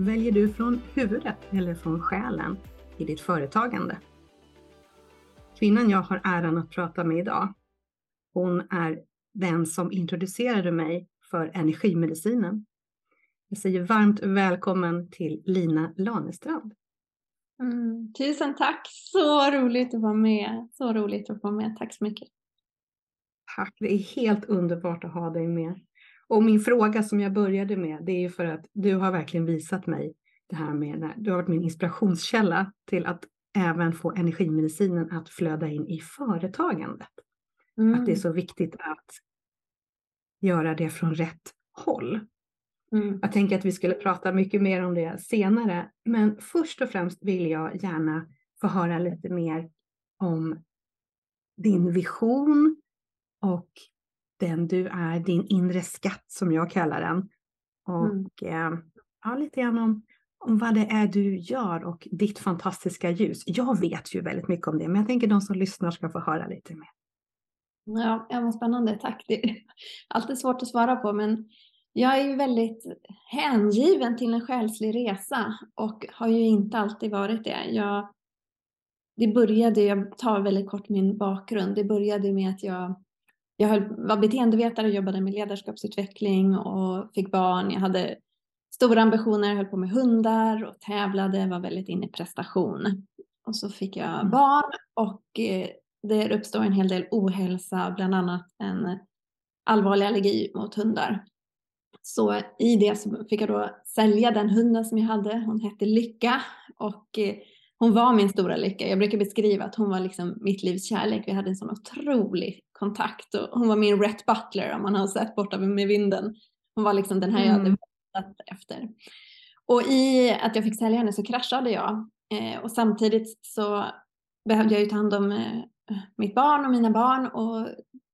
Väljer du från huvudet eller från själen i ditt företagande? Kvinnan jag har äran att prata med idag, hon är den som introducerade mig för energimedicinen. Jag säger varmt välkommen till Lina Lanestrand. Mm, tusen tack! Så roligt att vara med. Så roligt att få med. Tack så mycket. Tack! Det är helt underbart att ha dig med. Och min fråga som jag började med, det är ju för att du har verkligen visat mig det här med, du har varit min inspirationskälla till att även få energimedicinen att flöda in i företagandet. Mm. Att det är mm. så viktigt att göra det från rätt håll. Mm. Jag tänker att vi skulle prata mycket mer om det senare, men först och främst vill jag gärna få höra lite mer om din vision och den du är, din inre skatt som jag kallar den. Och mm. eh, ja, lite grann om, om vad det är du gör och ditt fantastiska ljus. Jag vet ju väldigt mycket om det, men jag tänker de som lyssnar ska få höra lite mer. Ja, ja vad spännande, tack. Det är alltid svårt att svara på, men jag är ju väldigt hängiven till en själslig resa och har ju inte alltid varit det. Jag, det började, jag tar väldigt kort min bakgrund, det började med att jag jag höll, var beteendevetare, jobbade med ledarskapsutveckling och fick barn. Jag hade stora ambitioner, höll på med hundar och tävlade, var väldigt inne i prestation. Och så fick jag mm. barn och eh, det uppstod en hel del ohälsa, bland annat en allvarlig allergi mot hundar. Så i det så fick jag då sälja den hunden som jag hade. Hon hette Lycka och eh, hon var min stora lycka. Jag brukar beskriva att hon var liksom mitt livs kärlek. Vi hade en sån otrolig kontakt och hon var min Rhett Butler om man har sett Borta med vinden. Hon var liksom den här jag hade mm. väntat efter. Och i att jag fick sälja henne så kraschade jag eh, och samtidigt så behövde jag ju ta hand om eh, mitt barn och mina barn och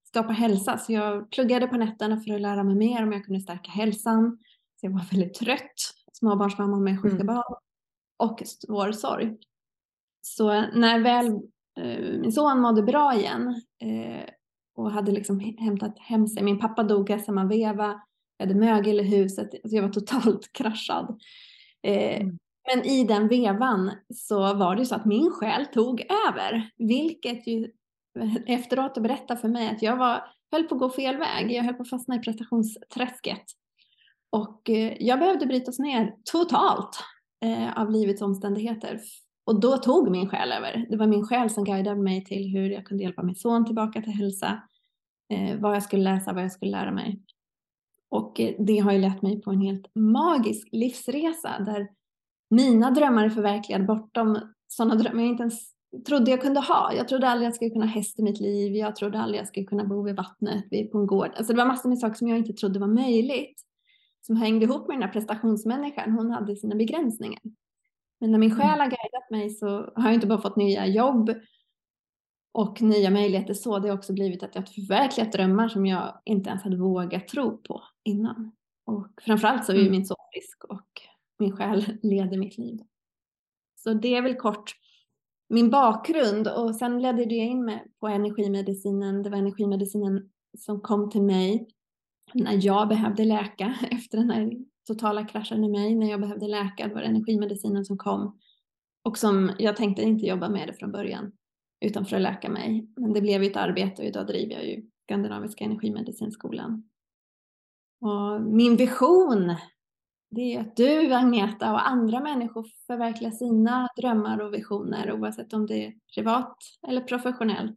skapa hälsa. Så jag pluggade på nätterna för att lära mig mer om jag kunde stärka hälsan. Så jag var väldigt trött, småbarnsmamma med sjuka mm. barn och svår sorg. Så när väl eh, min son mådde bra igen eh, och hade liksom hämtat hem sig. Min pappa dog i samma veva. Jag hade mögel i huset. Alltså jag var totalt kraschad. Eh, mm. Men i den vevan så var det så att min själ tog över. Vilket ju efteråt berättar för mig att jag var, höll på att gå fel väg. Jag höll på att fastna i prestationsträsket. Och eh, jag behövde brytas ner totalt eh, av livets omständigheter och då tog min själ över. Det var min själ som guidade mig till hur jag kunde hjälpa min son tillbaka till hälsa, eh, vad jag skulle läsa, vad jag skulle lära mig. Och eh, det har ju lett mig på en helt magisk livsresa där mina drömmar är förverkligade bortom sådana drömmar jag inte ens trodde jag kunde ha. Jag trodde aldrig jag skulle kunna ha häst i mitt liv. Jag trodde aldrig jag skulle kunna bo vid vattnet på en gård. Alltså det var massor med saker som jag inte trodde var möjligt. Som hängde ihop med den här prestationsmänniskan. Hon hade sina begränsningar. Men när min mm. själ har guidat mig så har jag inte bara fått nya jobb och nya möjligheter så. Det har också blivit att jag har förverkligat drömmar som jag inte ens hade vågat tro på innan. Och framförallt så är ju mm. min son frisk och min själ leder mitt liv. Så det är väl kort min bakgrund och sen ledde det in mig på energimedicinen. Det var energimedicinen som kom till mig när jag behövde läka efter den här totala kraschen i mig när jag behövde läka. Det var energimedicinen som kom och som jag tänkte inte jobba med det från början utan för att läka mig. Men det blev ju ett arbete och idag driver jag ju Skandinaviska energimedicinskolan. Och min vision det är att du, Agneta, och andra människor förverkligar sina drömmar och visioner oavsett om det är privat eller professionellt.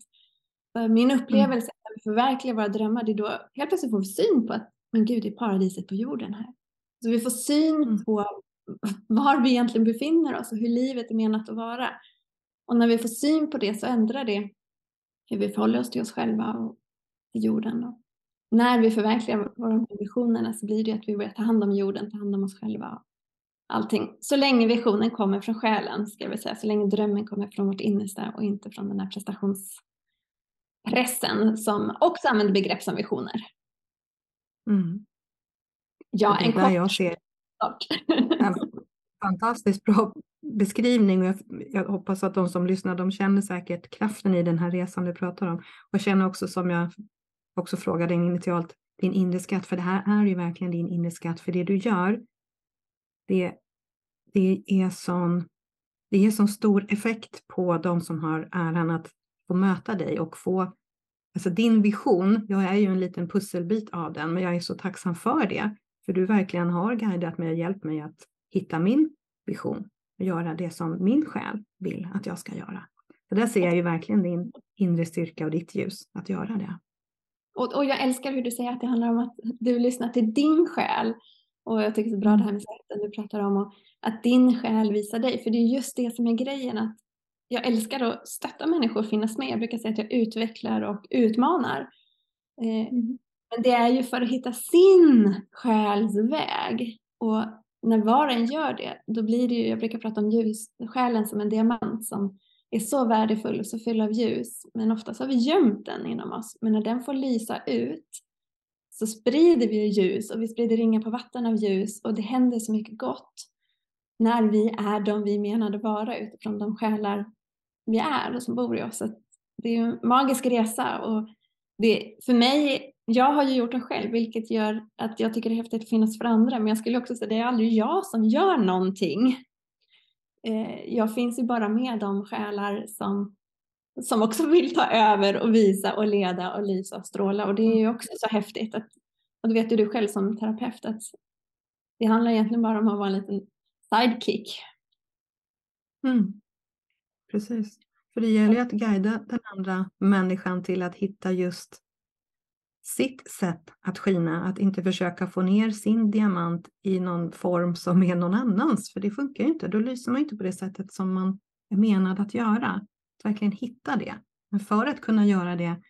För min upplevelse mm. när vi förverkligar våra drömmar, det är då helt plötsligt får vi syn på att men gud, det är paradiset på jorden här. Så vi får syn mm. på var vi egentligen befinner oss och hur livet är menat att vara. Och när vi får syn på det så ändrar det hur vi förhåller oss till oss själva och till jorden. Då. När vi förverkligar våra visionerna så blir det att vi börjar ta hand om jorden, ta hand om oss själva allting. Så länge visionen kommer från själen, ska vi säga. Så länge drömmen kommer från vårt innersta och inte från den här prestationspressen som också använder begrepp som visioner. Mm. Ja, en kort jag ser en fantastiskt bra beskrivning och jag, jag, hoppas att de som lyssnar, de känner säkert kraften i den här resan du pratar om. Och känner också som jag också frågade initialt, din inre skatt, för det här är ju verkligen din inre skatt, för det du gör, det, det är sån det är sån stor effekt på de som har äran att få möta dig och få Alltså din vision, jag är ju en liten pusselbit av den, men jag är så tacksam för det. För du verkligen har guidat mig och hjälpt mig att hitta min vision och göra det som min själ vill att jag ska göra. Så där ser jag ju verkligen din inre styrka och ditt ljus att göra det. Och, och jag älskar hur du säger att det handlar om att du lyssnar till din själ. Och jag tycker det är bra det här med sätten du pratar om och att din själ visar dig. För det är just det som är grejen. att Jag älskar att stötta människor och finnas med. Jag brukar säga att jag utvecklar och utmanar. Eh, mm. Men det är ju för att hitta sin själs väg. Och när var och en gör det, då blir det ju, jag brukar prata om ljus, själen som en diamant som är så värdefull och så full av ljus. Men oftast har vi gömt den inom oss. Men när den får lysa ut så sprider vi ljus och vi sprider ringar på vatten av ljus och det händer så mycket gott när vi är de vi menade vara utifrån de själar vi är och som bor i oss. Så det är en magisk resa och det, för mig, jag har ju gjort den själv vilket gör att jag tycker det är häftigt att finnas för andra men jag skulle också säga det är aldrig jag som gör någonting. Eh, jag finns ju bara med de själar som, som också vill ta över och visa och leda och lysa och stråla och det är ju också så häftigt att, och det vet ju du själv som terapeut att det handlar egentligen bara om att vara en liten sidekick. Mm. Precis. För det gäller ju att guida den andra människan till att hitta just sitt sätt att skina, att inte försöka få ner sin diamant i någon form som är någon annans, för det funkar ju inte. Då lyser man inte på det sättet som man är menad att göra. Att verkligen hitta det. Men för att kunna göra det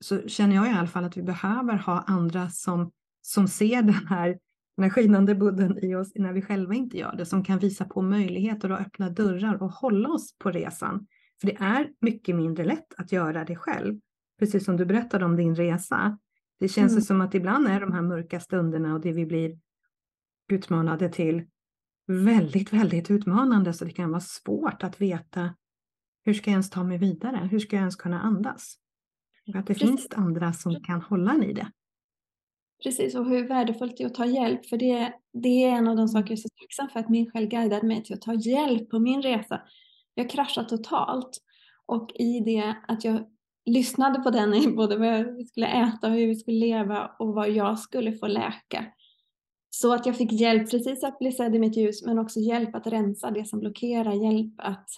så känner jag i alla fall att vi behöver ha andra som, som ser den här, den här skinande budden i oss när vi själva inte gör det, som kan visa på möjligheter och öppna dörrar och hålla oss på resan. För det är mycket mindre lätt att göra det själv precis som du berättade om din resa. Det känns mm. som att ibland är de här mörka stunderna och det vi blir utmanade till väldigt, väldigt utmanande så det kan vara svårt att veta hur ska jag ens ta mig vidare? Hur ska jag ens kunna andas? Och att det Precis. finns andra som kan hålla en i det. Precis, och hur värdefullt det är att ta hjälp. För det, det är en av de saker jag är så tacksam för att min själ guidade mig till att ta hjälp på min resa. Jag kraschade totalt. Och i det att jag lyssnade på den i både vad vi skulle äta och hur vi skulle leva och vad jag skulle få läka. Så att jag fick hjälp precis att bli sedd i mitt ljus men också hjälp att rensa det som blockerar, hjälp att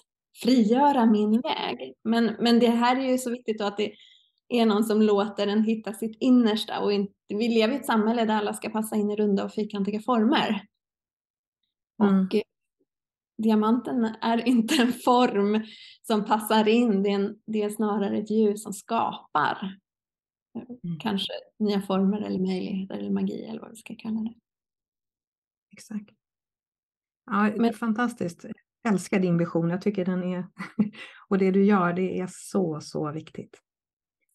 frigöra min väg. Men, men det här är ju så viktigt då att det är någon som låter en hitta sitt innersta och inte, vi lever i ett samhälle där alla ska passa in i runda och fyrkantiga former. Mm. Och diamanten är inte en form som passar in, det är, en, det är snarare ett ljus som skapar mm. kanske nya former eller möjligheter eller magi eller vad vi ska kalla det. Exakt. Ja, Men, fantastiskt. Jag älskar din vision. Jag tycker den är, och det du gör, det är så, så viktigt.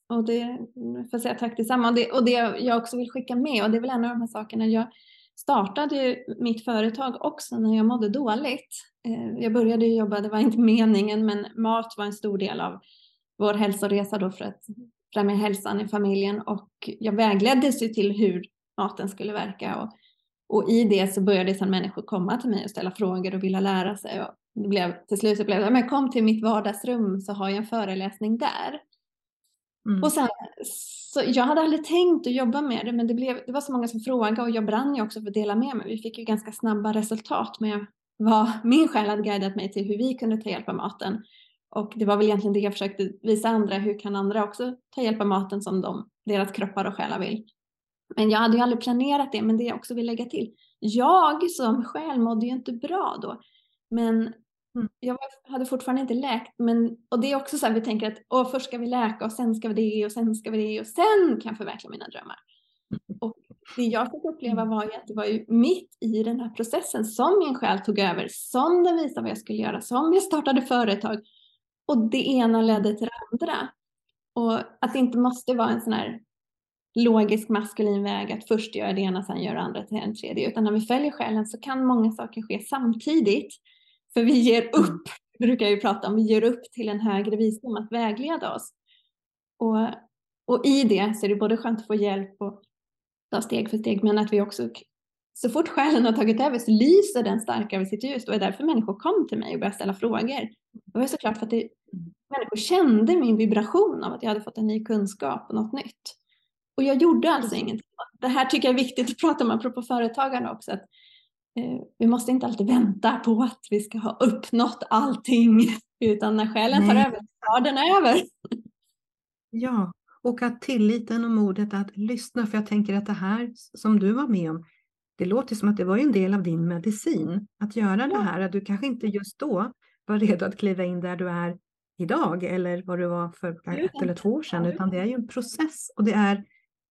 Och det får jag säga tack detsamma. Och det, och det jag också vill skicka med, och det är väl en av de här sakerna jag startade ju mitt företag också när jag mådde dåligt. Eh, jag började jobba, det var inte meningen, men mat var en stor del av vår hälsoresa då för att främja hälsan i familjen och jag vägleddes ju till hur maten skulle verka och, och i det så började sedan människor komma till mig och ställa frågor och vilja lära sig och det blev, till slut så blev det, men kom till mitt vardagsrum så har jag en föreläsning där. Mm. Och sen, så jag hade aldrig tänkt att jobba med det men det, blev, det var så många som frågade och jag brann ju också för att dela med mig. Vi fick ju ganska snabba resultat med vad min själ hade guidat mig till hur vi kunde ta hjälp av maten. Och det var väl egentligen det jag försökte visa andra, hur kan andra också ta hjälp av maten som de, deras kroppar och själar vill. Men jag hade ju aldrig planerat det, men det jag också vill lägga till. Jag som själ mådde ju inte bra då. Men Mm. Jag hade fortfarande inte läkt, men, och det är också så här, vi tänker att åh, först ska vi läka och sen ska vi det och sen ska vi det och sen kan jag förverkliga mina drömmar. Mm. Och det jag fick uppleva mm. var ju att det var ju mitt i den här processen som min själ tog över, som den visade vad jag skulle göra, som jag startade företag. Och det ena ledde till det andra. Och att det inte måste vara en sån här logisk maskulin väg att först göra det ena, sen göra det andra till en tredje. Utan när vi följer själen så kan många saker ske samtidigt. För vi ger mm. upp, brukar jag ju prata om, vi ger upp till en högre visdom att vägleda oss. Och, och i det så är det både skönt att få hjälp och ta steg för steg, men att vi också, så fort själen har tagit över så lyser den starkare över sitt ljus. Och det är därför människor kom till mig och började ställa frågor. Det var såklart för att det, människor kände min vibration av att jag hade fått en ny kunskap och något nytt. Och jag gjorde alltså ingenting. Det här tycker jag är viktigt att prata om, apropå företagande också. Att, vi måste inte alltid vänta på att vi ska ha uppnått allting. Utan när själen tar över, tar den över. Ja, och att tilliten och modet att lyssna. För jag tänker att det här som du var med om, det låter som att det var en del av din medicin. Att göra det här, att du kanske inte just då var redo att kliva in där du är idag eller vad du var för ett eller två år sedan, utan det är ju en process och det är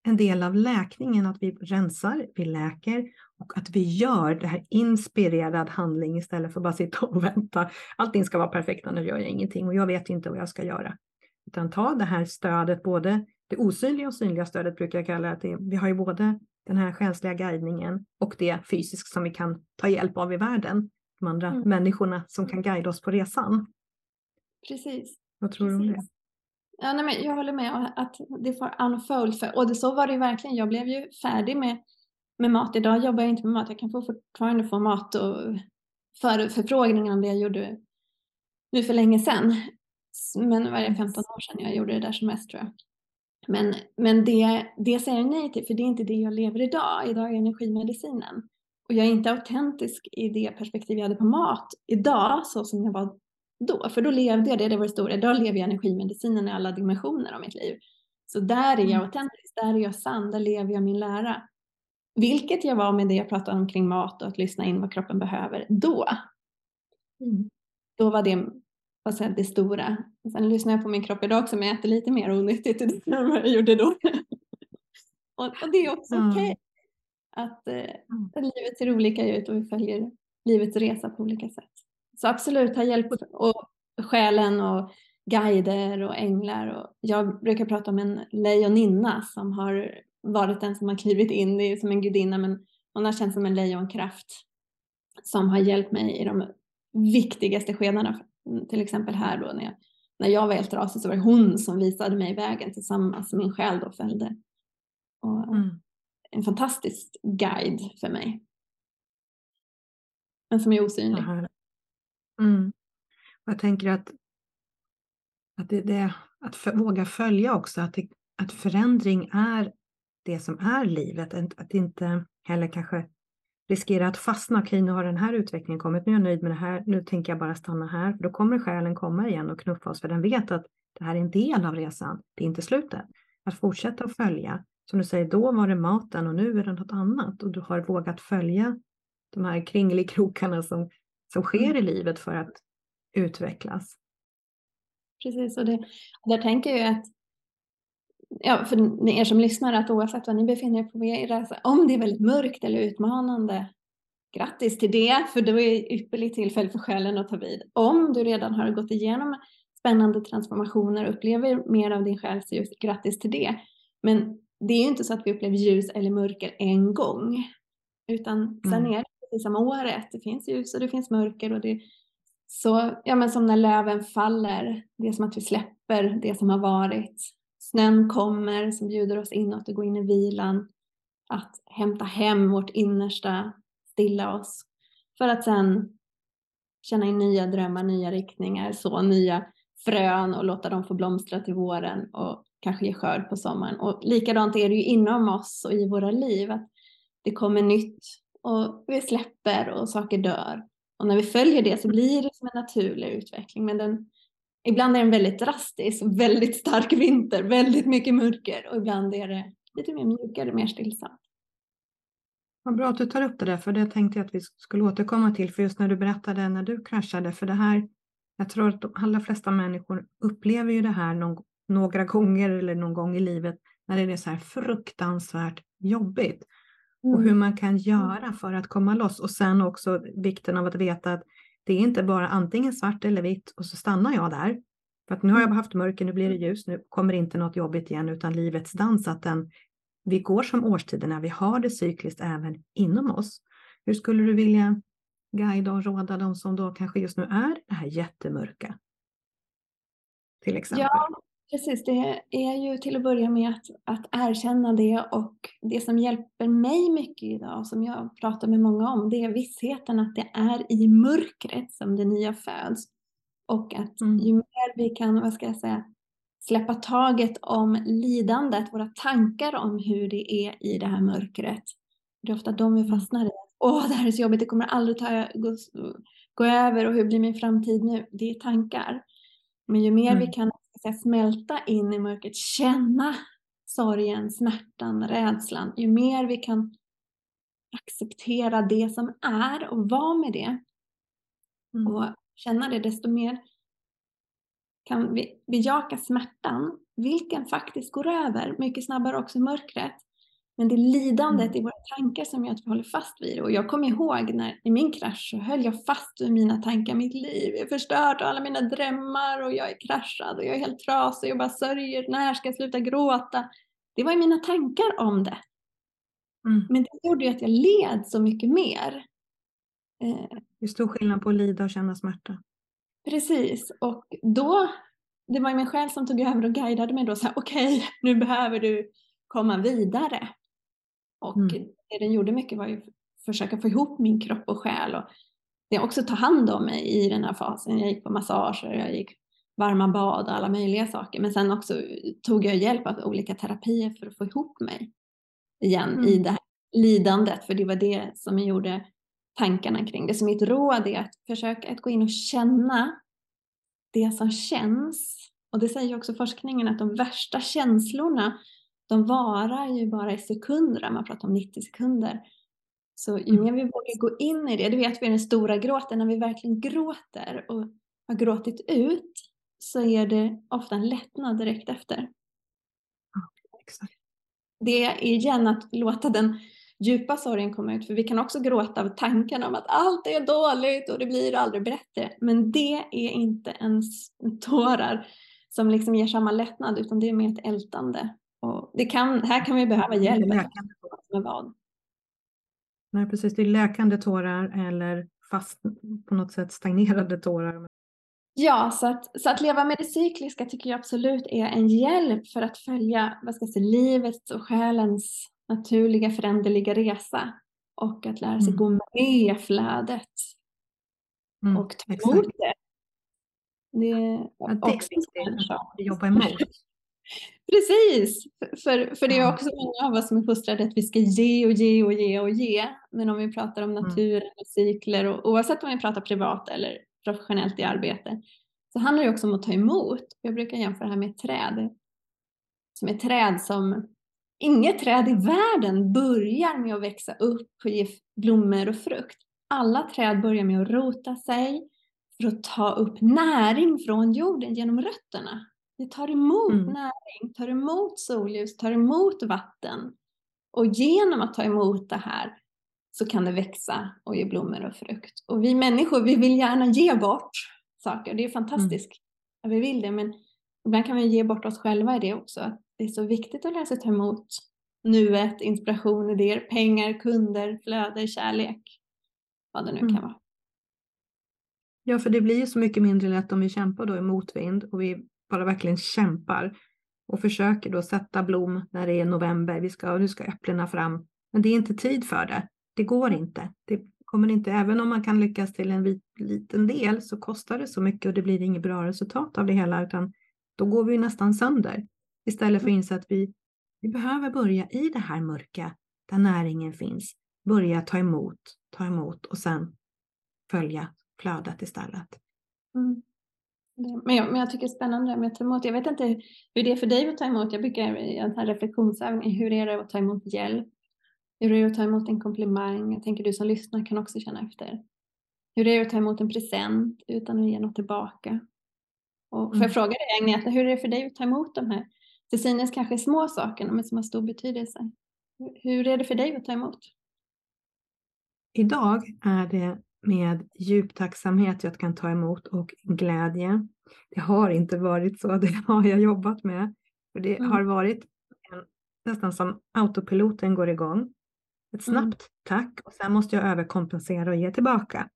en del av läkningen att vi rensar, vi läker och att vi gör det här inspirerad handling istället för att bara sitta och vänta. Allting ska vara perfekt, annars gör jag ingenting och jag vet inte vad jag ska göra. Utan ta det här stödet, både det osynliga och synliga stödet brukar jag kalla det. Vi har ju både den här själsliga guidningen och det fysiska som vi kan ta hjälp av i världen. De andra mm. människorna som kan guida oss på resan. Precis. Vad tror du om det? Ja, nej, men jag håller med att det får unfold. För, och det, så var det ju verkligen. Jag blev ju färdig med, med mat. Idag jobbar jag inte med mat. Jag kan fortfarande få mat och för, förfrågningar om det jag gjorde nu för länge sedan. Men var det 15 år sedan jag gjorde det där som mest tror jag. Men, men det, det säger jag nej till, för det är inte det jag lever idag. Idag är energimedicinen. Och jag är inte autentisk i det perspektiv jag hade på mat idag, så som jag var då. För då levde jag det, det var det stora. Idag lever jag energimedicinen i alla dimensioner av mitt liv. Så där är jag mm. autentisk, där är jag sann, där lever jag min lära. Vilket jag var med det jag pratade om kring mat och att lyssna in vad kroppen behöver då. Mm. Då var det vad säger, det stora. Sen lyssnar jag på min kropp idag men jag äter lite mer onyttigt än vad jag gjorde då. och, och, det är också mm. okej. Okay. Att, eh, att livet ser olika ut och vi följer livets resa på olika sätt. Så absolut, ta hjälp och själen och guider och änglar. Och jag brukar prata om en lejoninna som har varit den som har klivit in, det är som en gudinna men hon har känts som en lejonkraft som har hjälpt mig i de viktigaste skedena. Till exempel här då när jag, när jag var helt trasig så var det hon som visade mig vägen tillsammans med min själ då följde. Och mm. En fantastisk guide för mig. Men som är osynlig. Mm. Jag tänker att, att, det, det, att för, våga följa också, att, det, att förändring är det som är livet. Att, att inte heller kanske riskera att fastna. Okej, nu har den här utvecklingen kommit, nu är jag nöjd med det här, nu tänker jag bara stanna här. Då kommer själen komma igen och knuffa oss, för den vet att det här är en del av resan, det är inte slutet. Att fortsätta att följa. Som du säger, då var det maten och nu är det något annat och du har vågat följa de här kringelikrokarna som som sker mm. i livet för att utvecklas. Precis, och det, där tänker jag att ja, för er som lyssnar att oavsett vad ni befinner er på er resa, om det är väldigt mörkt eller utmanande, grattis till det, för det är ypperligt tillfälle för själen att ta vid. Om du redan har gått igenom spännande transformationer och upplever mer av din själs ljus, grattis till det. Men det är ju inte så att vi upplever ljus eller mörker en gång, utan sen mm. är det liksom året. Det finns ljus och det finns mörker och det så, ja men som när löven faller, det är som att vi släpper det som har varit. Snön kommer som bjuder oss inåt och gå in i vilan. Att hämta hem vårt innersta, stilla oss. För att sen känna in nya drömmar, nya riktningar, så nya frön och låta dem få blomstra till våren och kanske ge skörd på sommaren. Och likadant är det ju inom oss och i våra liv. att Det kommer nytt och vi släpper och saker dör. Och när vi följer det så blir det som en naturlig utveckling. Men den, ibland är den väldigt drastisk, väldigt stark vinter, väldigt mycket mörker och ibland är det lite mer mjukare, mer stillsamt. Vad bra att du tar upp det där, för det tänkte jag att vi skulle återkomma till. För just när du berättade när du kraschade, för det här, jag tror att de allra flesta människor upplever ju det här någon, några gånger eller någon gång i livet när det är så här fruktansvärt jobbigt och hur man kan göra för att komma loss. Och sen också vikten av att veta att det är inte bara antingen svart eller vitt och så stannar jag där. För att nu har jag haft mörker, nu blir det ljus, nu kommer inte något jobbigt igen, utan livets dans, att den, vi går som årstiderna, vi har det cykliskt även inom oss. Hur skulle du vilja guida och råda de som då kanske just nu är det här jättemörka? Till exempel. Ja, precis. Det är ju till att börja med att, att erkänna det och det som hjälper mig mycket idag, som jag pratar med många om, det är vissheten att det är i mörkret som det nya föds. Och att mm. ju mer vi kan, vad ska jag säga, släppa taget om lidandet, våra tankar om hur det är i det här mörkret. Det är ofta de vi mm. fastnar i. Åh, det här är så jobbigt, det kommer aldrig ta, gå, gå över och hur blir min framtid nu? Det är tankar. Men ju mer mm. vi kan säga, smälta in i mörkret, känna sorgen, smärtan, rädslan, ju mer vi kan acceptera det som är och vara med det mm. och känna det, desto mer kan vi bejaka smärtan, vilken faktiskt går över mycket snabbare också i mörkret. Men det är lidandet mm. i våra tankar som gör att vi håller fast vid det. Och jag kommer ihåg när i min krasch så höll jag fast vid mina tankar. Mitt liv är förstört och alla mina drömmar och jag är kraschad och jag är helt trasig och bara sörjer. När ska jag sluta gråta? Det var ju mina tankar om det. Mm. Men det gjorde ju att jag led så mycket mer. Eh, det är stor skillnad på att lida och känna smärta. Precis, och då, det var ju min själ som tog över och guidade mig då så här, okej, okay, nu behöver du komma vidare. Och mm. det den gjorde mycket var ju att försöka få ihop min kropp och själ och det också ta hand om mig i den här fasen. Jag gick på massager, jag gick varma bad och alla möjliga saker. Men sen också tog jag hjälp av olika terapier för att få ihop mig igen mm. i det här lidandet. För det var det som gjorde tankarna kring det. Så mitt råd är att försöka att gå in och känna det som känns. Och det säger också forskningen att de värsta känslorna de varar ju bara i sekunder, man pratar om 90 sekunder. Så ju mm. mer vi vågar gå in i det, det vet vi den stora gråten, när vi verkligen gråter och har gråtit ut så är det ofta en lättnad direkt efter. Det är igen att låta den djupa sorgen komma ut, för vi kan också gråta av tanken om att allt är dåligt och det blir aldrig bättre. Men det är inte ens tårar som liksom ger samma lättnad, utan det är mer ett ältande. Och det kan, här kan vi behöva hjälp. Med vad. Nej, precis. Det är läkande tårar eller fast på något sätt stagnerade tårar. Ja, så att, så att leva med det cykliska tycker jag absolut är en hjälp för att följa vad ska jag säga, livets och själens naturliga föränderliga resa. Och att lära sig mm. gå med flödet. Mm, och ta emot det. Det är det också viktigt att jobba emot. Precis, för, för det är också många av oss som är fostrade att vi ska ge och ge och ge och ge. Men om vi pratar om mm. naturen och cykler och oavsett om vi pratar privat eller professionellt i arbete så handlar det också om att ta emot. Jag brukar jämföra det här med ett träd. Som ett träd som Inget träd i världen börjar med att växa upp och ge blommor och frukt. Alla träd börjar med att rota sig för att ta upp näring från jorden genom rötterna. Det tar emot mm. näring, tar emot solljus, tar emot vatten. Och genom att ta emot det här så kan det växa och ge blommor och frukt. Och vi människor, vi vill gärna ge bort saker. Det är fantastiskt mm. att vi vill det, men ibland kan vi ge bort oss själva i det också. Det är så viktigt att lära sig ta emot nuet, inspiration, idéer, pengar, kunder, flöde, kärlek. Vad det nu mm. kan vara. Ja, för det blir ju så mycket mindre lätt om vi kämpar då i motvind och vi bara verkligen kämpar och försöker då sätta blom när det är november. Vi ska, nu ska äpplena fram. Men det är inte tid för det. Det går inte. Det kommer inte, även om man kan lyckas till en vit, liten del så kostar det så mycket och det blir inget bra resultat av det hela utan då går vi nästan sönder. Istället för att inse att vi, vi behöver börja i det här mörka där näringen finns. Börja ta emot, ta emot och sen följa flödet istället. Mm. Men jag, men jag tycker det är spännande med att ta emot. Jag vet inte hur det är för dig att ta emot. Jag brukar i en reflektionsövning, hur är det att ta emot hjälp? Hur är det att ta emot en komplimang? Jag tänker du som lyssnar kan också känna efter. Hur är det att ta emot en present utan att ge något tillbaka? Och får jag mm. fråga dig Agneta, hur är det för dig att ta emot de här till synes kanske små sakerna men som har stor betydelse? Hur är det för dig att ta emot? idag är det med djup tacksamhet jag kan ta emot och glädje. Det har inte varit så, det har jag jobbat med. För det mm. har varit en, nästan som autopiloten går igång. Ett mm. snabbt tack och sen måste jag överkompensera och ge tillbaka.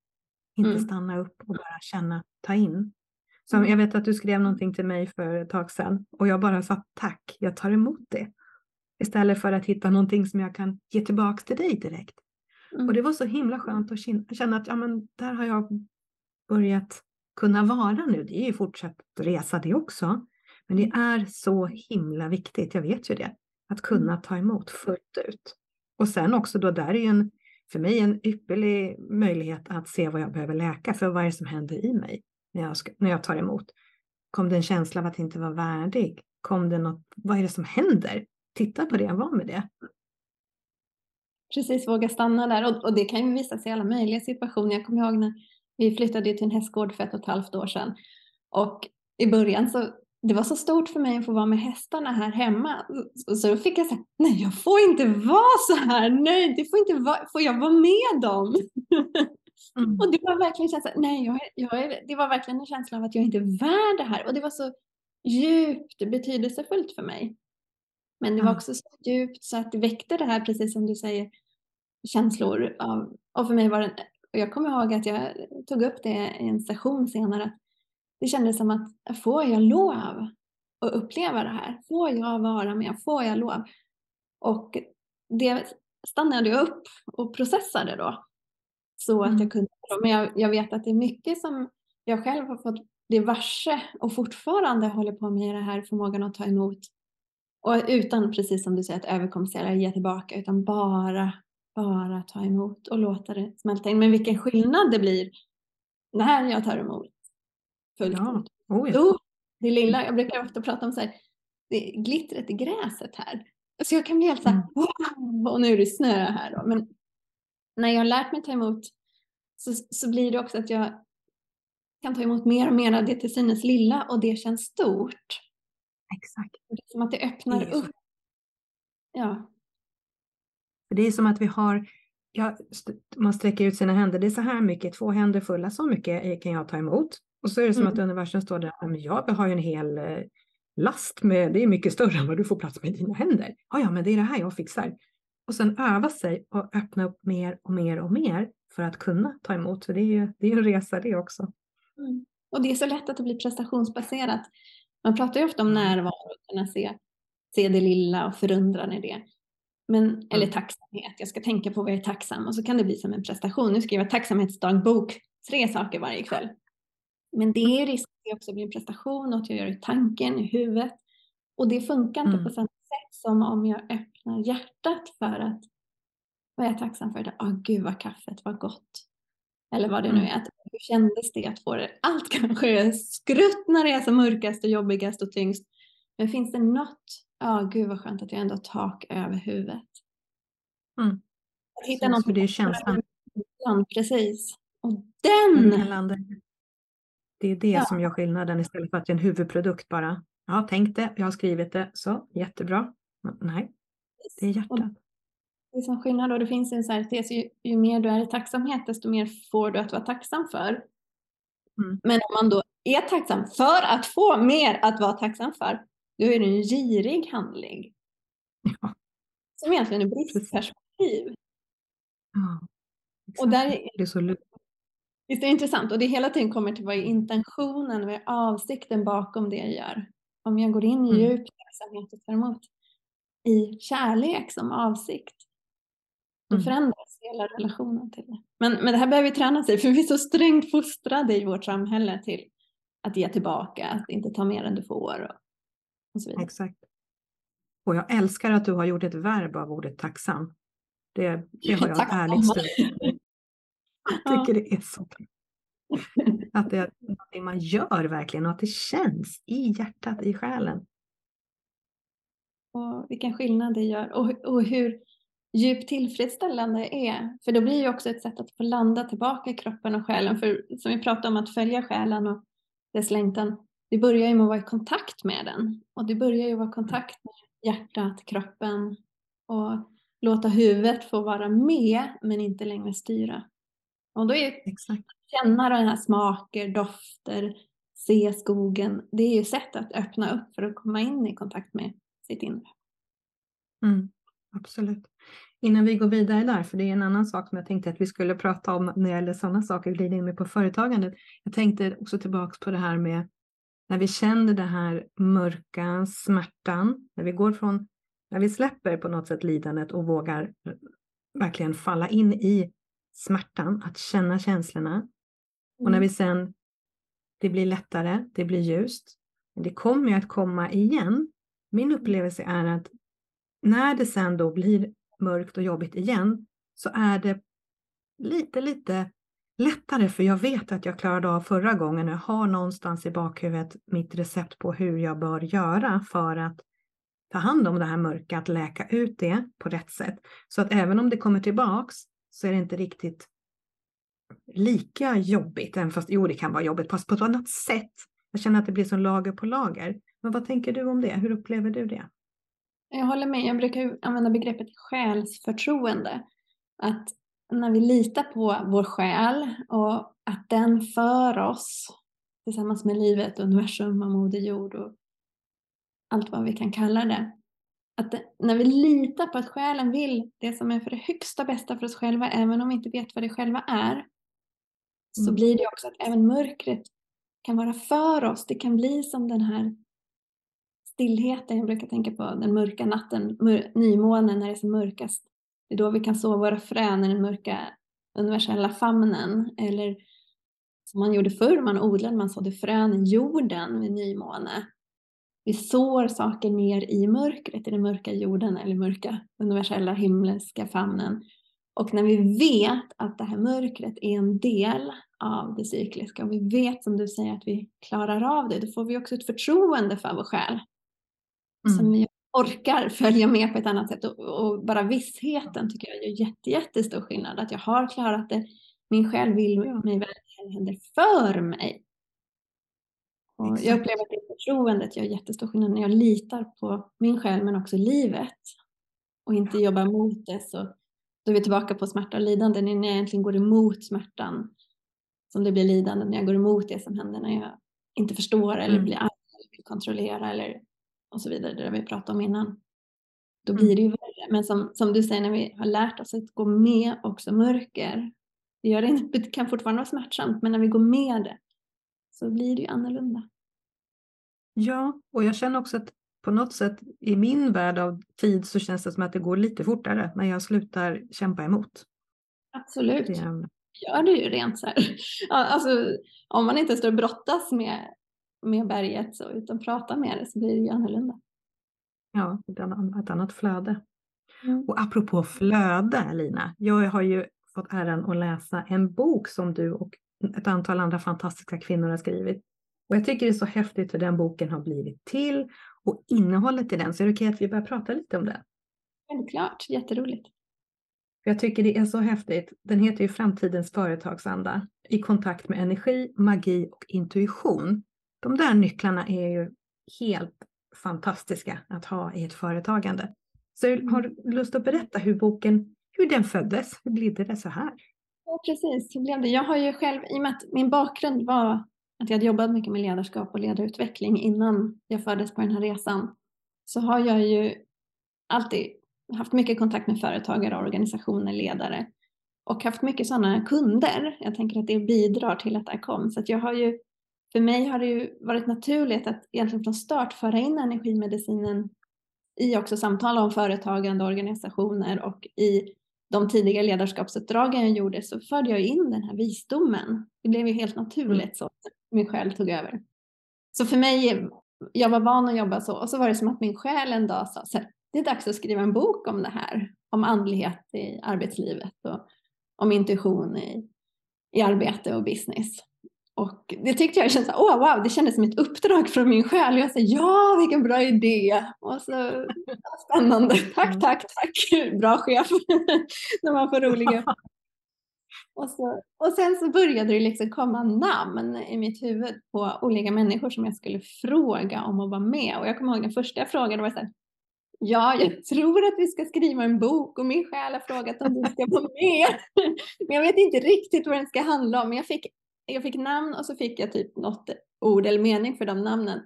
Inte mm. stanna upp och bara känna, ta in. Så mm. jag vet att du skrev någonting till mig för ett tag sedan och jag bara sa tack, jag tar emot det. Istället för att hitta någonting som jag kan ge tillbaka till dig direkt. Mm. Och det var så himla skönt att känna att ja, men där har jag börjat kunna vara nu. Det är ju fortsatt resa det också. Men det mm. är så himla viktigt, jag vet ju det, att kunna mm. ta emot fullt ut. Och sen också då, där är ju en, för mig en ypperlig möjlighet att se vad jag behöver läka, för vad är det som händer i mig när jag, ska, när jag tar emot? Kom det en känsla av att inte vara värdig? Kom det något, vad är det som händer? Titta på det, var med det. Precis, våga stanna där. Och, och, det kan ju visa sig i alla möjliga situationer. Jag kommer ihåg när vi flyttade till en hästgård för ett och ett halvt år sedan. Och i början så det var så stort för mig att få vara med hästarna här hemma. Så då fick jag säga, nej jag får inte vara så här, nej det får inte vara, får jag vara med dem? Mm. och det var verkligen känslan, nej jag, jag det var verkligen en känsla av att jag inte är värd det här. Och det var så djupt betydelsefullt för mig. Men det var också så djupt så att det väckte det här, precis som du säger, känslor. Av, och för mig var det, och jag kommer ihåg att jag tog upp det i en session senare, det kändes som att får jag lov att uppleva det här? Får jag vara med? Får jag lov? Och det stannade jag upp och processade då. Så att jag mm. kunde. Men jag, jag, vet att det är mycket som jag själv har fått bli varse och fortfarande håller på med det här förmågan att ta emot. Och utan, precis som du säger, att överkompensera, ge tillbaka, utan bara, bara ta emot och låta det smälta in. Men vilken skillnad det blir när jag tar emot fullt ja. Oh, ja. oh, det lilla, jag brukar ofta prata om så här, det glittret i gräset här. Så jag kan bli helt så här, mm. wow, och nu är det snö här då. Men när jag har lärt mig ta emot så, så blir det också att jag kan ta emot mer och mer av det till synes lilla och det känns stort. Exakt. Det är som att det öppnar det upp. Ja. Det är som att vi har, ja, man sträcker ut sina händer, det är så här mycket, två händer fulla, så mycket kan jag ta emot. Och så är det som mm. att universum står där, men jag har ju en hel eh, last med, det är mycket större än vad du får plats med i dina händer. Ja, ja, men det är det här jag fixar. Och sen öva sig och öppna upp mer och mer och mer för att kunna ta emot. Så det är ju det är en resa det också. Mm. Och det är så lätt att det blir prestationsbaserat. Man pratar ju ofta om mm. närvaro och kunna se, se det lilla och förundran i det. Men, eller tacksamhet, jag ska tänka på vad jag är tacksam och så kan det bli som en prestation. Nu skriver jag tacksamhetsdagbok, tre saker varje kväll. Men det är risk att det också blir en prestation att jag gör i tanken, i huvudet. Och det funkar inte mm. på samma sätt som om jag öppnar hjärtat för att vad är jag tacksam för idag? Oh, gud vad kaffet var gott. Eller vad det nu mm. är. Hur kändes det att få det? Allt kanske är skrutt när det är som mörkast och jobbigast och tyngst. Men finns det något? Ja, oh, gud vad skönt att jag ändå har tak över huvudet. Mm. Att hitta något. det är känslan. Precis. Och den! Mm, det är det ja. som gör skillnaden istället för att det är en huvudprodukt bara. Jag har tänkt det, jag har skrivit det, så jättebra. Nej, det är hjärtat. Det är som skillnad då, det finns en så här tes, ju, ju, mer du är i tacksamhet desto mer får du att vara tacksam för. Mm. Men om man då är tacksam för att få mer att vara tacksam för, då är det en girig handling. Ja. Som egentligen är bristperspektiv. Ja, och där, det är så Visst är det intressant? Och det hela tiden kommer till vad är intentionen, vad är avsikten bakom det jag gör? Om jag går in i mm. djup verksamhet och tar emot i kärlek som avsikt, då mm. förändras hela relationen till det. Men, men det här behöver vi träna sig för vi är så strängt fostrade i vårt samhälle till att ge tillbaka, att inte ta mer än du får och, och så vidare. Exakt. Och jag älskar att du har gjort ett verb av ordet tacksam. Det, det har jag ärligt stött. Jag tycker det är så Att det är något man gör verkligen och att det känns i hjärtat, i själen. Och vilken skillnad det gör och, och hur djupt tillfredsställande är. För då blir det också ett sätt att få landa tillbaka i kroppen och själen. För som vi pratade om att följa själen och dess längtan. Det börjar ju med att vara i kontakt med den. Och det börjar ju vara i kontakt med hjärtat, kroppen och låta huvudet få vara med men inte längre styra. Och då är Exakt. känna den här smaker, dofter, se skogen. Det är ju sätt att öppna upp för att komma in i kontakt med sitt inre. Mm, absolut. Innan vi går vidare där, för det är en annan sak som jag tänkte att vi skulle prata om när det gäller sådana saker, glida in med på företagandet. Jag tänkte också tillbaks på det här med när vi känner det här mörka, smärtan, när vi går från, när vi släpper på något sätt lidandet och vågar verkligen falla in i smärtan, att känna känslorna. Mm. Och när vi sen, det blir lättare, det blir ljust, men det kommer ju att komma igen. Min upplevelse är att när det sen då blir mörkt och jobbigt igen så är det lite, lite lättare för jag vet att jag klarade av förra gången och jag har någonstans i bakhuvudet mitt recept på hur jag bör göra för att ta hand om det här mörka, att läka ut det på rätt sätt. Så att även om det kommer tillbaks så är det inte riktigt lika jobbigt, även fast jo det kan vara jobbigt, fast på ett annat sätt. Jag känner att det blir som lager på lager. Men vad tänker du om det? Hur upplever du det? Jag håller med. Jag brukar använda begreppet själsförtroende. Att när vi litar på vår själ och att den för oss tillsammans med livet, universum och Moder Jord och allt vad vi kan kalla det. Att det, när vi litar på att själen vill det som är för det högsta bästa för oss själva, även om vi inte vet vad det själva är, mm. så blir det också att även mörkret kan vara för oss. Det kan bli som den här stillheten, jag brukar tänka på den mörka natten, nymånen när det är som mörkast. Det är då vi kan så våra frön i den mörka universella famnen. Eller som man gjorde förr, man odlade, man sådde frön i jorden vid nymåne. Vi sår saker ner i mörkret, i den mörka jorden eller mörka universella himmelska famnen. Och när vi vet att det här mörkret är en del av det cykliska och vi vet som du säger att vi klarar av det, då får vi också ett förtroende för vår själ. Mm. Som vi orkar följa med på ett annat sätt. Och, och, bara vissheten tycker jag gör jätte, jättestor skillnad. Att jag har klarat det. Min själ vill mig väl, det händer för mig. Och jag upplever att det förtroendet gör jättestor skillnad när jag litar på min själ men också livet. Och inte jobbar mot det. Så då är vi tillbaka på smärta och lidande. När jag egentligen går emot smärtan som det blir lidande. När jag går emot det som händer när jag inte förstår eller mm. blir arg eller vill kontrollera eller och så vidare, det vi pratade om innan. Då blir det ju värre. Men som, som du säger, när vi har lärt oss att gå med också mörker, det, gör det, det kan fortfarande vara smärtsamt, men när vi går med det så blir det ju annorlunda. Ja, och jag känner också att på något sätt i min värld av tid så känns det som att det går lite fortare när jag slutar kämpa emot. Absolut. Det gör det ju rent så här. Alltså, om man inte står och brottas med med berget så, utan prata med det så blir det ju annorlunda. Ja, ett annat flöde. Mm. Och apropå flöde, Lina, jag har ju fått äran att läsa en bok som du och ett antal andra fantastiska kvinnor har skrivit. Och jag tycker det är så häftigt hur den boken har blivit till och innehållet i den. Så är det okej att vi börjar prata lite om det? Självklart, jätteroligt. Jag tycker det är så häftigt. Den heter ju Framtidens företagsanda i kontakt med energi, magi och intuition. De där nycklarna är ju helt fantastiska att ha i ett företagande. Så mm. har du lust att berätta hur boken, hur den föddes? Hur blev det så här? Ja, precis. Hur blev det? Jag har ju själv, i och med att min bakgrund var att jag hade jobbat mycket med ledarskap och ledarutveckling innan jag föddes på den här resan, så har jag ju alltid haft mycket kontakt med företagare, organisationer, ledare och haft mycket sådana kunder. Jag tänker att det bidrar till att det här kom. Så att jag har ju för mig har det ju varit naturligt att egentligen från start föra in energimedicinen i också samtal om företagande organisationer och i de tidiga ledarskapsuppdragen jag gjorde så förde jag in den här visdomen. Det blev ju helt naturligt mm. så att min själ tog över. Så för mig, jag var van att jobba så och så var det som att min själ en dag sa så här, det är dags att skriva en bok om det här, om andlighet i arbetslivet och om intuition i, i arbete och business. Och det tyckte jag kändes, åh wow, det kändes som ett uppdrag från min själ. Jag sa ja, vilken bra idé. Och så, spännande, tack, mm. tack, tack, bra chef. När man får roliga. Och, så, och sen så började det liksom komma namn i mitt huvud på olika människor som jag skulle fråga om att vara med. Och jag kommer ihåg den första jag frågade var så här, Ja, jag tror att vi ska skriva en bok och min själ har frågat om du ska vara med. Men jag vet inte riktigt vad den ska handla om. Men jag fick, jag fick namn och så fick jag typ något ord eller mening för de namnen.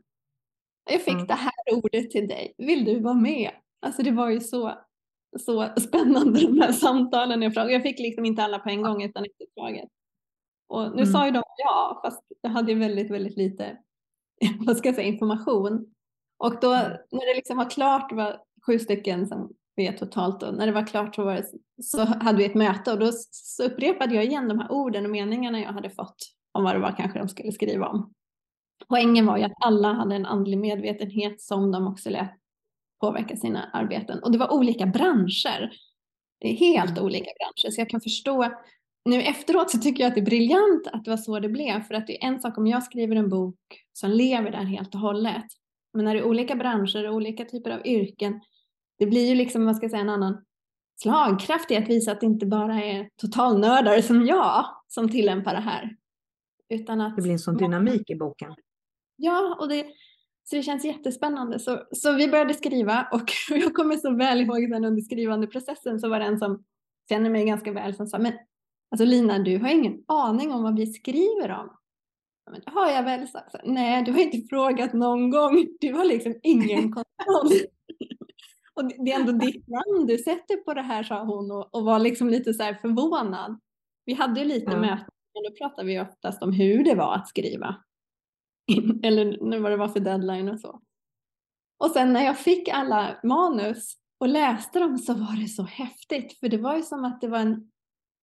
Jag fick mm. det här ordet till dig. Vill du vara med? Alltså det var ju så, så spännande de här samtalen. Jag, jag fick liksom inte alla på en gång utan ett taget. Och nu mm. sa ju de ja, fast jag hade väldigt, väldigt lite vad ska jag säga, information. Och då mm. när det liksom var klart, det var sju stycken som vi totalt då, när det var klart så, var det, så hade vi ett möte och då upprepade jag igen de här orden och meningarna jag hade fått om vad det var kanske de skulle skriva om. Poängen var ju att alla hade en andlig medvetenhet som de också lät påverka sina arbeten. Och det var olika branscher. Det är helt mm. olika branscher. Så jag kan förstå, nu efteråt så tycker jag att det är briljant att det var så det blev. För att det är en sak om jag skriver en bok som lever där helt och hållet. Men när det är olika branscher och olika typer av yrken, det blir ju liksom, vad ska jag säga, en annan slagkraft i att visa att det inte bara är totalnördar som jag som tillämpar det här. Utan att det blir en sån dynamik i boken. Ja, och det, så det känns jättespännande. Så, så vi började skriva och jag kommer så väl ihåg sen under skrivande processen så var det en som känner mig ganska väl som sa, men alltså Lina, du har ingen aning om vad vi skriver om. Men det har jag väl sagt. Nej, du har inte frågat någon gång. Du har liksom ingen kontroll. och det är ändå ditt namn du sätter på det här, sa hon och, och var liksom lite så här förvånad. Vi hade lite ja. möten, men då pratade vi oftast om hur det var att skriva. Eller vad det var för deadline och så. Och sen när jag fick alla manus och läste dem så var det så häftigt. För det var ju som att det var en,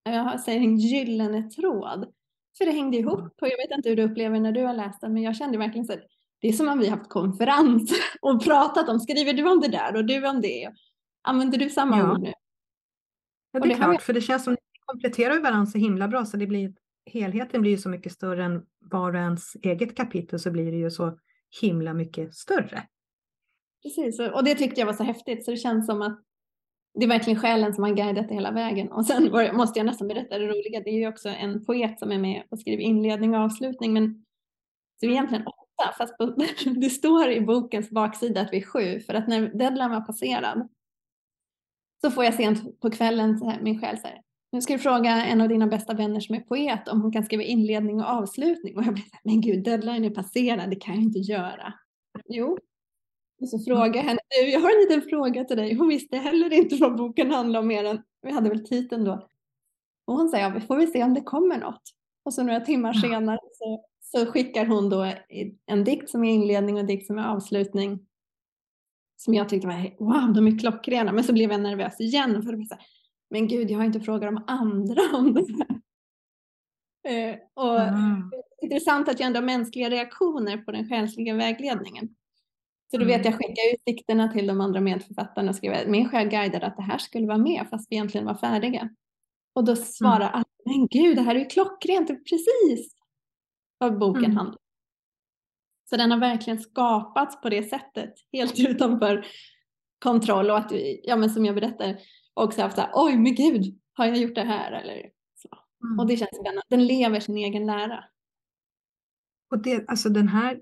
jag säger en gyllene tråd. För det hängde ihop. Och jag vet inte hur du upplever när du har läst den, men jag kände verkligen så att det är som om vi haft konferens och pratat om, skriver du om det där och du om det? Använder du samma ja. ord nu? Ja, det är det klart, för det känns som att ni kompletterar varandra så himla bra så det blir helheten blir ju så mycket större än var och ens eget kapitel så blir det ju så himla mycket större. Precis, och det tyckte jag var så häftigt så det känns som att det är verkligen själen som har guidat det hela vägen. Och sen var, måste jag nästan berätta det roliga, det är ju också en poet som är med och skriver inledning och avslutning, men så är egentligen åtta, fast på, det står i bokens baksida att vi är sju, för att när deadline var passerad så får jag sent på kvällen så här, min själ säger nu ska du fråga en av dina bästa vänner som är poet om hon kan skriva inledning och avslutning. Och jag blir såhär, men gud, deadline är passerad, det kan jag inte göra. Jo. Och så frågar jag henne, du, jag har en liten fråga till dig. Hon visste heller inte vad boken handlar om mer än, vi hade väl titeln då. Och hon säger, ja, vi får väl se om det kommer något. Och så några timmar senare så, så skickar hon då en dikt som är inledning och en dikt som är avslutning. Som jag tyckte var, wow, de är klockrena. Men så blev jag nervös igen. För det så här, men gud, jag har inte frågat de andra om det här. Eh, och mm. Intressant att jag ändå har mänskliga reaktioner på den själsliga vägledningen. Så då vet mm. jag skicka ut dikterna till de andra medförfattarna och skrev min själ guidade att det här skulle vara med fast vi egentligen var färdiga. Och då svarar mm. alla, men gud det här är ju klockrent, precis vad boken mm. handlar. Så den har verkligen skapats på det sättet, helt utanför kontroll och att, ja men som jag berättar, också haft så här, oj men gud, har jag gjort det här? Eller så. Mm. Och det känns spännande. Den lever sin egen lära. Och det, alltså den här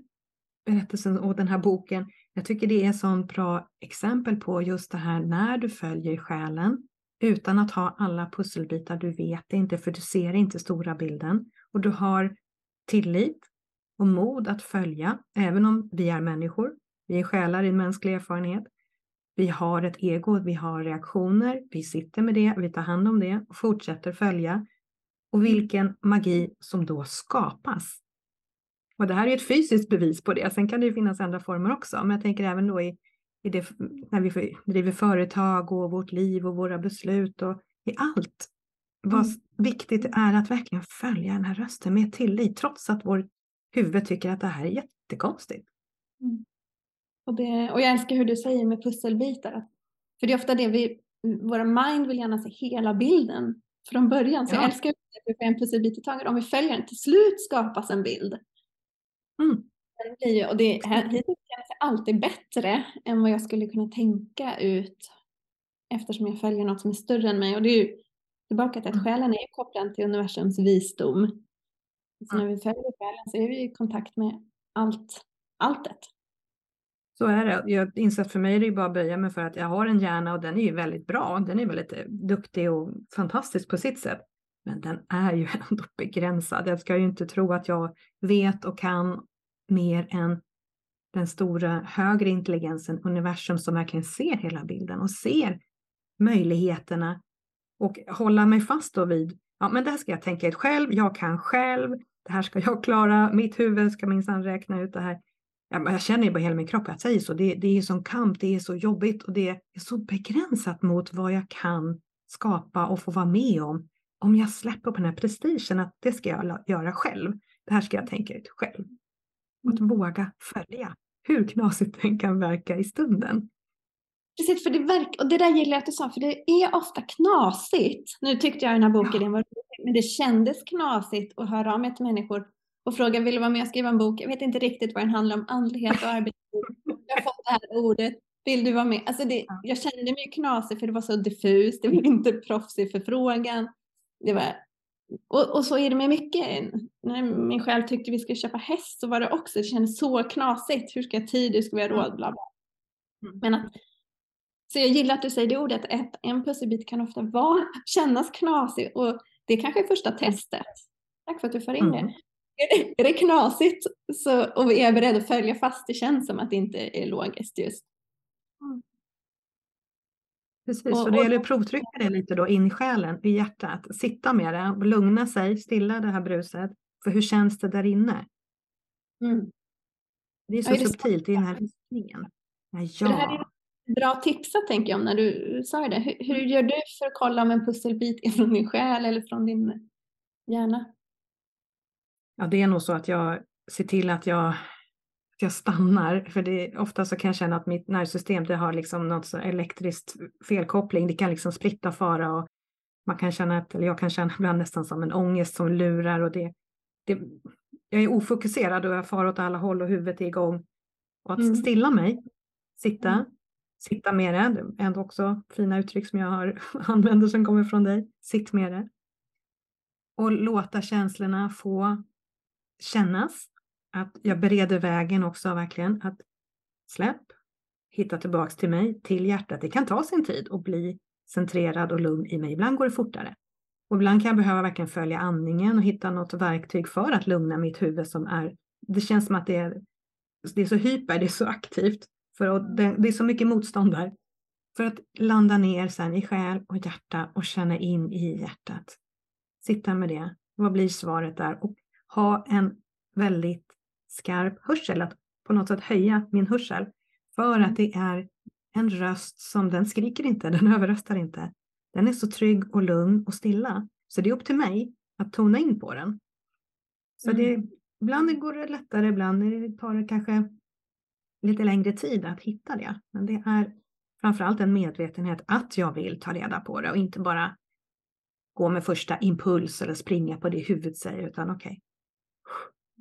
berättelsen och den här boken, jag tycker det är så bra exempel på just det här när du följer själen utan att ha alla pusselbitar, du vet det inte för du ser inte stora bilden och du har tillit och mod att följa, även om vi är människor, vi är själar i mänsklig erfarenhet, vi har ett ego, vi har reaktioner, vi sitter med det, vi tar hand om det och fortsätter följa. Och vilken magi som då skapas. Och det här är ett fysiskt bevis på det. Sen kan det ju finnas andra former också, men jag tänker även då i, i det, när vi driver företag och vårt liv och våra beslut och i allt. Vad mm. viktigt det är att verkligen följa den här rösten med tillit, trots att vår huvud tycker att det här är jättekonstigt. Mm. Och, det, och jag älskar hur du säger med pusselbitar. För det är ofta det vi, våra mind vill gärna se hela bilden från början. Så ja. jag älskar att vi får en pusselbit i taget. Om vi följer den, till slut skapas en bild. Mm. Och det hittills känns alltid bättre än vad jag skulle kunna tänka ut eftersom jag följer något som är större än mig. Och det är ju tillbaka till att mm. själen är kopplad till universums visdom. Så när vi följer själen så är vi i kontakt med allt, alltet. Så är det. Jag inser att för mig är det bara att böja mig för att jag har en hjärna och den är ju väldigt bra. Den är väldigt duktig och fantastisk på sitt sätt. Men den är ju ändå begränsad. Jag ska ju inte tro att jag vet och kan mer än den stora högre intelligensen, universum som verkligen ser hela bilden och ser möjligheterna och hålla mig fast då vid, ja men det här ska jag tänka ut själv, jag kan själv, det här ska jag klara, mitt huvud ska minsann räkna ut det här. Jag känner ju på hela min kropp att jag säger så, det, det är som kamp, det är så jobbigt och det är så begränsat mot vad jag kan skapa och få vara med om. Om jag släpper på den här prestigen att det ska jag göra själv. Det här ska jag tänka ut själv. Och att mm. våga följa hur knasigt den kan verka i stunden. Precis, för det verk, och det där gillar jag att du sa, för det är ofta knasigt. Nu tyckte jag den här boken ja. var men det kändes knasigt att höra av mig till människor och fråga, vill du vara med och skriva en bok? Jag vet inte riktigt vad den handlar om, andlighet och arbetsliv. Jag har fått det här ordet, vill du vara med? Alltså det, jag kände mig knasig för det var så diffust, det var inte proffsig förfrågan. Det var, och, och, så är det med mycket. När min själ tyckte vi skulle köpa häst så var det också, det kändes så knasigt. Hur ska jag tid, hur ska vi ha råd, bla bla. Mm. Men att så jag gillar att du säger det ordet, att en pusselbit kan ofta vara, kännas knasig och det är kanske är första testet. Tack för att du får in mm. det. Är det knasigt så, och vi är beredda att följa fast, det känns som att det inte är logiskt just. Mm. Precis, och, och det gäller att provtrycka det lite då in i själen, i hjärtat. Sitta med det och lugna sig, stilla det här bruset. För hur känns det där inne? Mm. Det är så ja, är det subtilt i den här riktningen. Ja bra tipsa tänker jag om när du sa det. Hur, hur, mm. gör du för att kolla om en pusselbit är från din själ eller från din hjärna? Ja, det är nog så att jag ser till att jag, att jag stannar. För det, ofta så kan jag känna att mitt nervsystem det har liksom något så elektriskt felkoppling. Det kan liksom splitta fara och man kan känna, eller jag kan känna ibland nästan som en ångest som lurar och det, det jag är ofokuserad och jag far åt alla håll och huvudet är igång. Och att mm. stilla mig, sitta, mm sitta med det. Det är ändå också fina uttryck som jag har använder som kommer från dig. Sitt med det. Och låta känslorna få kännas. Att jag bereder vägen också verkligen. Att släpp, hitta tillbaks till mig, till hjärtat. Det kan ta sin tid att bli centrerad och lugn i mig. Ibland går det fortare. Och ibland kan jag behöva verkligen följa andningen och hitta något verktyg för att lugna mitt huvud som är, det känns som att det är, det är så hyper, det är så aktivt. För att det, det är så mycket motstånd där. För att landa ner sen i själ och hjärta och känna in i hjärtat. Sitta med det. Vad blir svaret där? Och ha en väldigt skarp hörsel. Att på något sätt höja min hörsel. För att det är en röst som den skriker inte, den överröstar inte. Den är så trygg och lugn och stilla. Så det är upp till mig att tona in på den. Så mm. det, ibland går det lättare, ibland tar det kanske lite längre tid att hitta det. Men det är framförallt en medvetenhet att jag vill ta reda på det och inte bara gå med första impuls eller springa på det huvudet säger utan okej. Okay.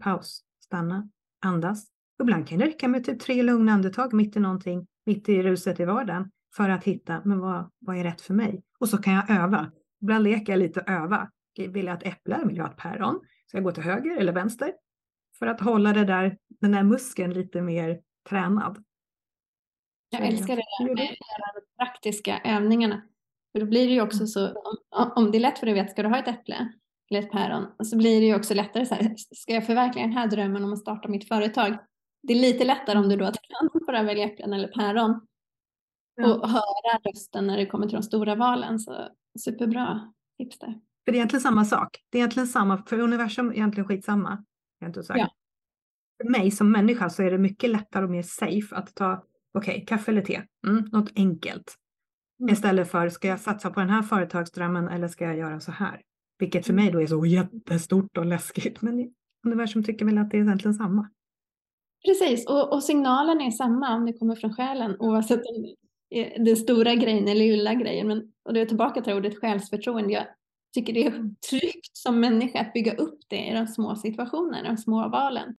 Paus, stanna, andas. Ibland kan det räcka med typ tre lugna andetag mitt i någonting, mitt i ruset i vardagen för att hitta, men vad, vad är rätt för mig? Och så kan jag öva. Ibland leker jag lite och öva. Vill jag ha ett äpple? Vill jag ha ett päron? Ska jag gå till höger eller vänster? För att hålla det där, den där muskeln lite mer tränad. Jag älskar det där med de praktiska övningarna. För då blir det ju också mm. så, om, om det är lätt för dig att veta, ska du ha ett äpple eller ett päron? Så blir det ju också lättare så här, ska jag förverkliga den här drömmen om att starta mitt företag? Det är lite lättare om du då kan bara välja äpplen eller päron. Ja. Och höra rösten när det kommer till de stora valen. Så superbra tips där. För det är egentligen samma sak. Det är egentligen samma, för universum är egentligen skitsamma. Jag inte Ja för mig som människa så är det mycket lättare och mer safe att ta, okej, okay, kaffe eller te, mm, något enkelt. Mm. Istället för, ska jag satsa på den här företagsdrömmen eller ska jag göra så här? Vilket för mig då är så jättestort och läskigt, men universum tycker väl att det är egentligen samma. Precis, och, och signalen är samma om det kommer från själen oavsett om det är den stora grejen eller lilla grejen. Men, och då är jag tillbaka till ordet själsförtroende. Jag tycker det är tryggt som människa att bygga upp det i de små situationerna, de små valen.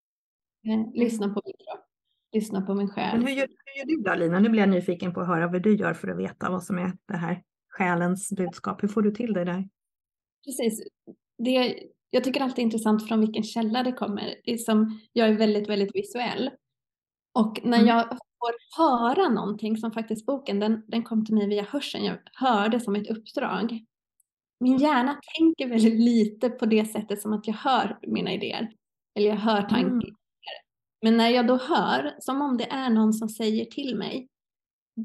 Mm. Lyssna på min kropp. Lyssna på min själ. Men hur, gör, hur gör du då Lina? Nu blir jag nyfiken på att höra vad du gör för att veta vad som är det här själens budskap. Hur får du till det där? Precis. Det, jag tycker alltid är intressant från vilken källa det kommer. Det är som, jag är väldigt, väldigt visuell. Och när mm. jag får höra någonting som faktiskt boken, den, den kom till mig via hörseln, jag hörde som ett uppdrag. Min hjärna tänker väldigt lite på det sättet som att jag hör mina idéer. Eller jag hör tankar. Mm. Men när jag då hör, som om det är någon som säger till mig,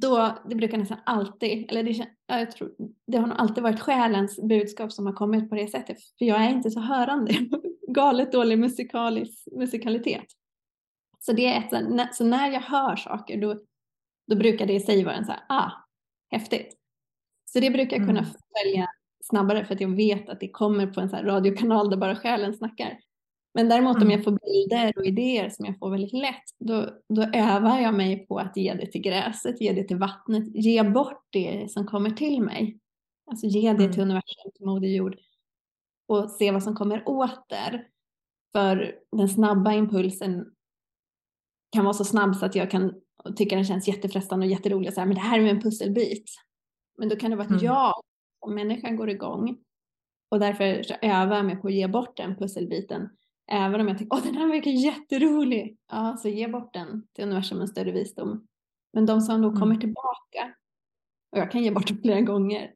då, det brukar nästan alltid, eller det, jag tror, det har nog alltid varit själens budskap som har kommit på det sättet. För jag är inte så hörande. Galet dålig musikalisk, musikalitet. Så, det är ett, så när jag hör saker då, då brukar det i sig vara en så här, ah, häftigt. Så det brukar jag kunna mm. följa snabbare för att jag vet att det kommer på en så radiokanal där bara själen snackar. Men däremot mm. om jag får bilder och idéer som jag får väldigt lätt, då, då övar jag mig på att ge det till gräset, ge det till vattnet, ge bort det som kommer till mig. Alltså ge det till mm. universum, till Moder Jord och se vad som kommer åter. För den snabba impulsen kan vara så snabb så att jag kan tycka den känns jättefrestande och jätterolig och säga men det här är en pusselbit. Men då kan det vara ett mm. ja om människan går igång. Och därför så övar jag mig på att ge bort den pusselbiten Även om jag tycker att den här verkar jätterolig. Ja, så ge bort den till universum en större visdom. Men de som då mm. kommer tillbaka, och jag kan ge bort den flera gånger,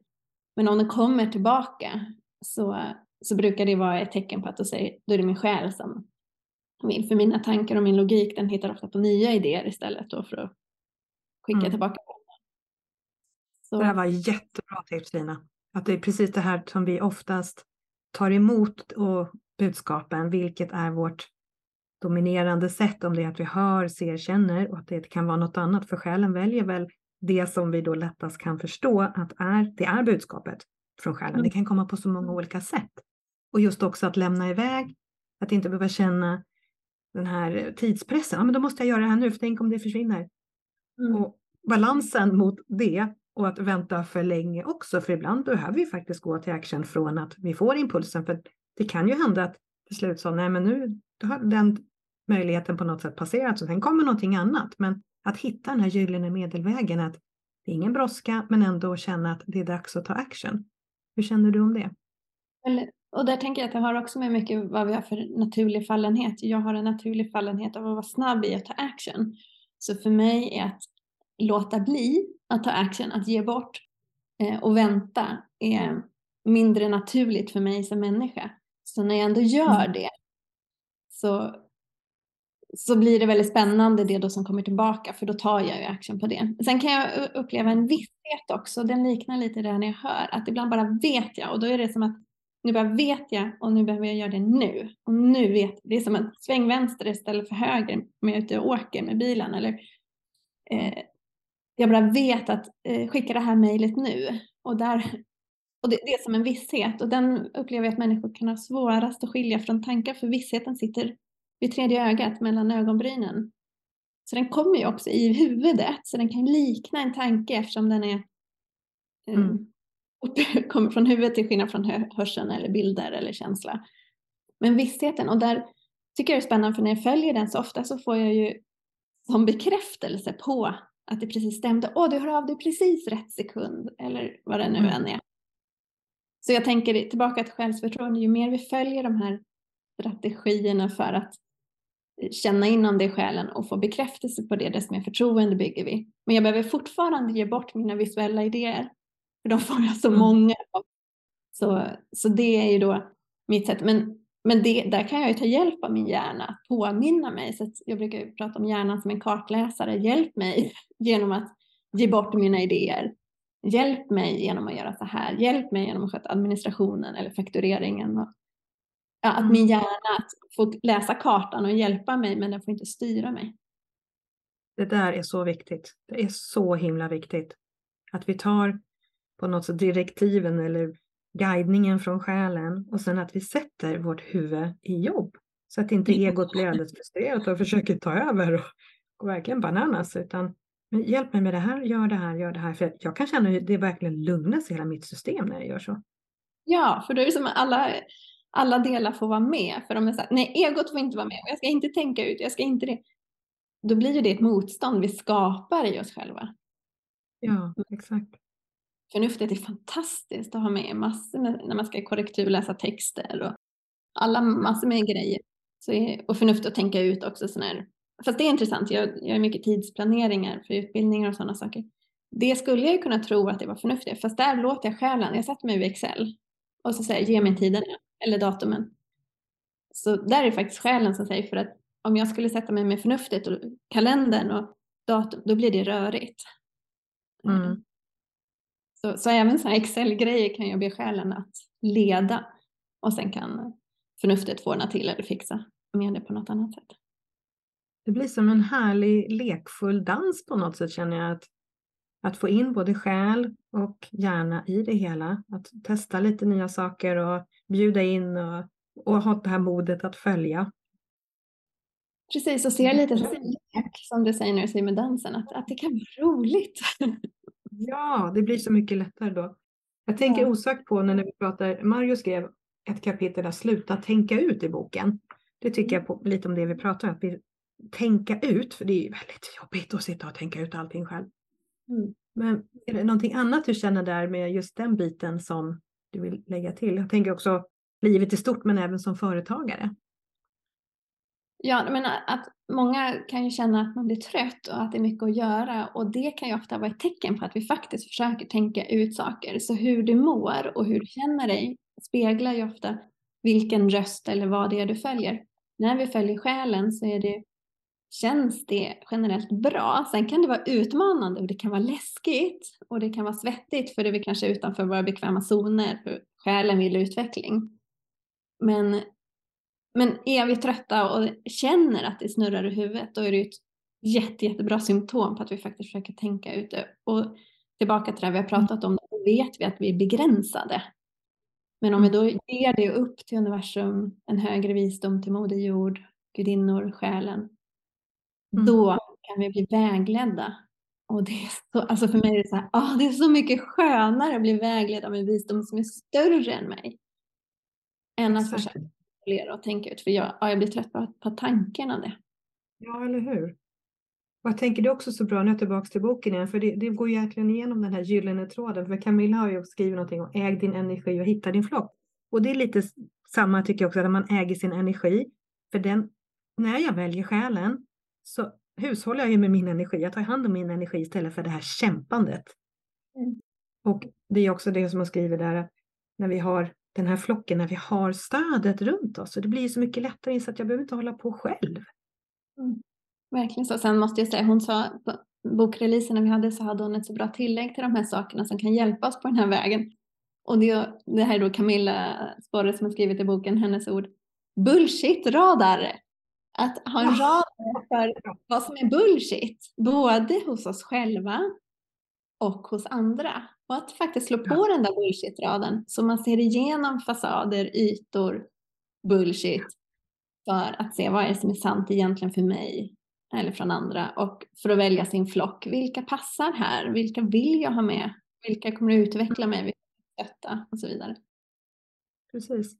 men om den kommer tillbaka så, så brukar det vara ett tecken på att då, säger, då är det min själ som vill. För mina tankar och min logik den hittar ofta på nya idéer istället då för att skicka mm. tillbaka. Så. Det här var jättebra tips Lina. Att det är precis det här som vi oftast tar emot och budskapen, vilket är vårt dominerande sätt, om det är att vi hör, ser, känner och att det kan vara något annat, för själen väljer väl det som vi då lättast kan förstå att är, det är budskapet från själen. Det mm. kan komma på så många olika sätt. Och just också att lämna iväg, att inte behöva känna den här tidspressen. Ja, men då måste jag göra det här nu, för tänk om det försvinner. Mm. Och balansen mot det och att vänta för länge också, för ibland behöver vi faktiskt gå till action från att vi får impulsen, för det kan ju hända att till slut så, nej men nu har den möjligheten på något sätt passerat, så sen kommer någonting annat. Men att hitta den här gyllene medelvägen, att det är ingen brådska, men ändå känna att det är dags att ta action. Hur känner du om det? Och där tänker jag att det har också med mycket vad vi har för naturlig fallenhet. Jag har en naturlig fallenhet av att vara snabb i att ta action. Så för mig är att låta bli att ta action, att ge bort eh, och vänta är mindre naturligt för mig som människa. Så när jag ändå gör mm. det så, så blir det väldigt spännande det då som kommer tillbaka för då tar jag ju action på det. Sen kan jag uppleva en visshet också, den liknar lite det när jag hör, att ibland bara vet jag och då är det som att nu bara vet jag och nu behöver jag göra det nu. Och nu vet Det är som att sväng vänster istället för höger om jag är ute och åker med bilen. Eller, eh, jag bara vet att eh, skicka det här mejlet nu. Och där och det, det, är som en visshet och den upplever jag att människor kan ha svårast att skilja från tankar för vissheten sitter vid tredje ögat mellan ögonbrynen. Så den kommer ju också i huvudet så den kan likna en tanke eftersom den är eh, mm. kommer från huvudet till skillnad från hörseln eller bilder eller känsla. Men vissheten och där tycker jag det är spännande för när jag följer den så ofta så får jag ju som bekräftelse på att det precis stämde. Åh, du hör av dig precis rätt sekund eller vad det nu mm. än är. Så jag tänker tillbaka till självförtroende, ju mer vi följer de här strategierna för att känna inom det i själen och få bekräftelse på det, desto mer förtroende bygger vi. Men jag behöver fortfarande ge bort mina visuella idéer, för de får jag så mm. många av. Så, så det är ju då mitt sätt. Men, men det, där kan jag ju ta hjälp av min hjärna, påminna mig. Så jag brukar prata om hjärnan som en kartläsare. Hjälp mig genom att ge bort mina idéer. Hjälp mig genom att göra så här. Hjälp mig genom att sköta administrationen eller faktureringen. Ja, att min mm. hjärna får läsa kartan och hjälpa mig men den får inte styra mig. Det där är så viktigt. Det är så himla viktigt. Att vi tar på något sätt direktiven eller guidningen från själen och sen att vi sätter vårt huvud i jobb. Så att inte egot blir alldeles frustrerat och försöker ta över och, och verkligen bananas utan hjälp mig med det här, gör det här, gör det här. För jag kan känna hur det verkligen lugnas hela mitt system när jag gör så. Ja, för då är det som att alla, alla delar får vara med. För de är så här, nej, egot får inte vara med. Jag ska inte tänka ut, jag ska inte det. Då blir det ett motstånd vi skapar i oss själva. Ja, exakt. Förnuftet är fantastiskt att ha med massor med, när man ska korrekturläsa texter och alla massor med grejer. Så är, och förnuft att tänka ut också sådana här fast det är intressant, jag, jag gör mycket tidsplaneringar för utbildningar och sådana saker. Det skulle jag ju kunna tro att det var förnuftigt, fast där låter jag själen, jag sätter mig vid Excel och så säger ge mig tiden eller datumen. Så där är faktiskt själen som säger för att om jag skulle sätta mig med förnuftet och kalendern och datum, då blir det rörigt. Mm. Så, så även så Excel-grejer kan jag be själen att leda och sen kan förnuftet få ordna till eller fixa med det på något annat sätt. Det blir som en härlig lekfull dans på något sätt känner jag. Att, att få in både själ och hjärna i det hela. Att testa lite nya saker och bjuda in och, och ha det här modet att följa. Precis, och se lite som lek, som du säger när du säger med dansen, att, att det kan vara roligt. Ja, det blir så mycket lättare då. Jag tänker ja. osökt på när vi pratar, Mario skrev ett kapitel där Sluta tänka ut i boken. Det tycker jag på, lite om det vi pratar om, att vi tänka ut, för det är ju väldigt jobbigt att sitta och tänka ut allting själv. Mm. Men är det någonting annat du känner där med just den biten som du vill lägga till? Jag tänker också livet i stort, men även som företagare. Ja, men att många kan ju känna att man blir trött och att det är mycket att göra och det kan ju ofta vara ett tecken på att vi faktiskt försöker tänka ut saker. Så hur du mår och hur du känner dig speglar ju ofta vilken röst eller vad det är du följer. När vi följer själen så är det, känns det generellt bra. Sen kan det vara utmanande och det kan vara läskigt och det kan vara svettigt för det är vi kanske utanför våra bekväma zoner för själen vill utveckling. Men men är vi trötta och känner att det snurrar i huvudet då är det ett jätte, jättebra symptom på att vi faktiskt försöker tänka ut det. Och tillbaka till det vi har pratat om, då vet vi att vi är begränsade. Men om vi då ger det upp till universum, en högre visdom till Moder Jord, gudinnor, själen, mm. då kan vi bli vägledda. Och det är så, alltså för mig är det så här, oh, det är så mycket skönare att bli vägledd av en visdom som är större än mig. Än att försöka kontrollera och tänka ut. För jag, ja, jag blir trött på, på tanken av det. Ja, eller hur. Och jag tänker det är också så bra, nu är jag tillbaka till boken igen, för det, det går ju egentligen igenom den här gyllene tråden. För Camilla har ju skrivit någonting om äg din energi och hitta din flock. Och det är lite samma tycker jag också, att man äger sin energi. För den, när jag väljer själen så hushållar jag ju med min energi. Jag tar hand om min energi istället för det här kämpandet. Mm. Och det är också det som man skriver där, att när vi har den här flocken när vi har stödet runt oss. Och det blir så mycket lättare så att jag behöver inte hålla på själv. Mm. Verkligen så. Sen måste jag säga, hon sa på bokreleasen vi hade så hade hon ett så bra tillägg till de här sakerna som kan hjälpa oss på den här vägen. Och det, det här är då Camilla Sporre som har skrivit i boken, hennes ord. Bullshit-radar. Att ha en radar för vad som är bullshit, både hos oss själva och hos andra. Och att faktiskt slå på den där bullshit-raden så man ser igenom fasader, ytor, bullshit för att se vad är det som är sant egentligen för mig eller från andra och för att välja sin flock. Vilka passar här? Vilka vill jag ha med? Vilka kommer att utveckla mig? Vilka stötta? Och så vidare. Precis.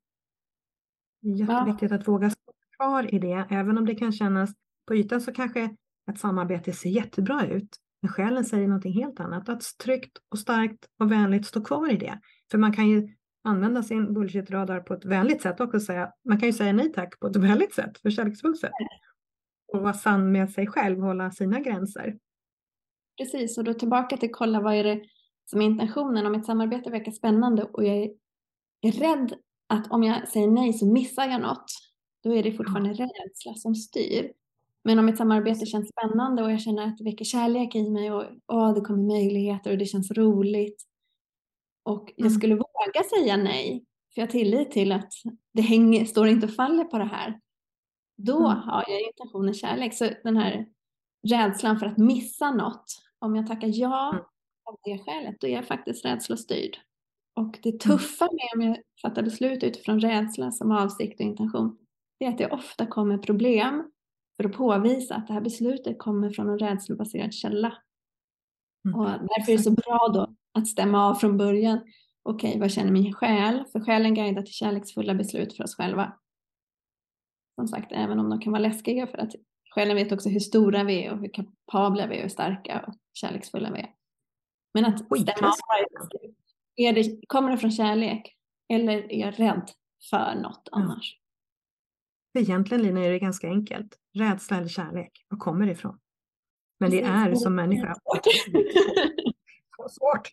Jätteviktigt ja. att våga kvar i det, även om det kan kännas på ytan så kanske ett samarbete ser jättebra ut. Men själen säger någonting helt annat. Att tryggt och starkt och vänligt stå kvar i det. För man kan ju använda sin bullshit-radar på ett vänligt sätt också. Säga, man kan ju säga nej tack på ett vänligt sätt, för kärleksfullt sätt. Och vara sann med sig själv, hålla sina gränser. Precis, och då tillbaka till kolla vad är det som är intentionen. Om ett samarbete verkar spännande och jag är rädd att om jag säger nej så missar jag något. Då är det fortfarande rädsla som styr. Men om ett samarbete känns spännande och jag känner att det väcker kärlek i mig och åh, det kommer möjligheter och det känns roligt. Och jag mm. skulle mm. våga säga nej, för jag har tillit till att det hänger, står inte och faller på det här. Då mm. har jag intentionen kärlek. Så den här rädslan för att missa något, om jag tackar ja mm. av det skälet, då är jag faktiskt rädslostyrd. Och det mm. tuffa med om jag fattar beslut utifrån rädsla som avsikt och intention, det är att det ofta kommer problem för att påvisa att det här beslutet kommer från en rädslobaserad källa. Mm. Och därför är det så bra då att stämma av från början. Okej, okay, vad känner min själ? För själen guidar till kärleksfulla beslut för oss själva. Som sagt, även om de kan vara läskiga för att själen vet också hur stora vi är och hur kapabla vi är, hur starka och kärleksfulla vi är. Men att stämma av är det, kommer det från kärlek eller är jag rädd för något annars? För egentligen Lina är det ganska enkelt. Rädsla eller kärlek, vad kommer det ifrån? Men det är som människa. Svårt.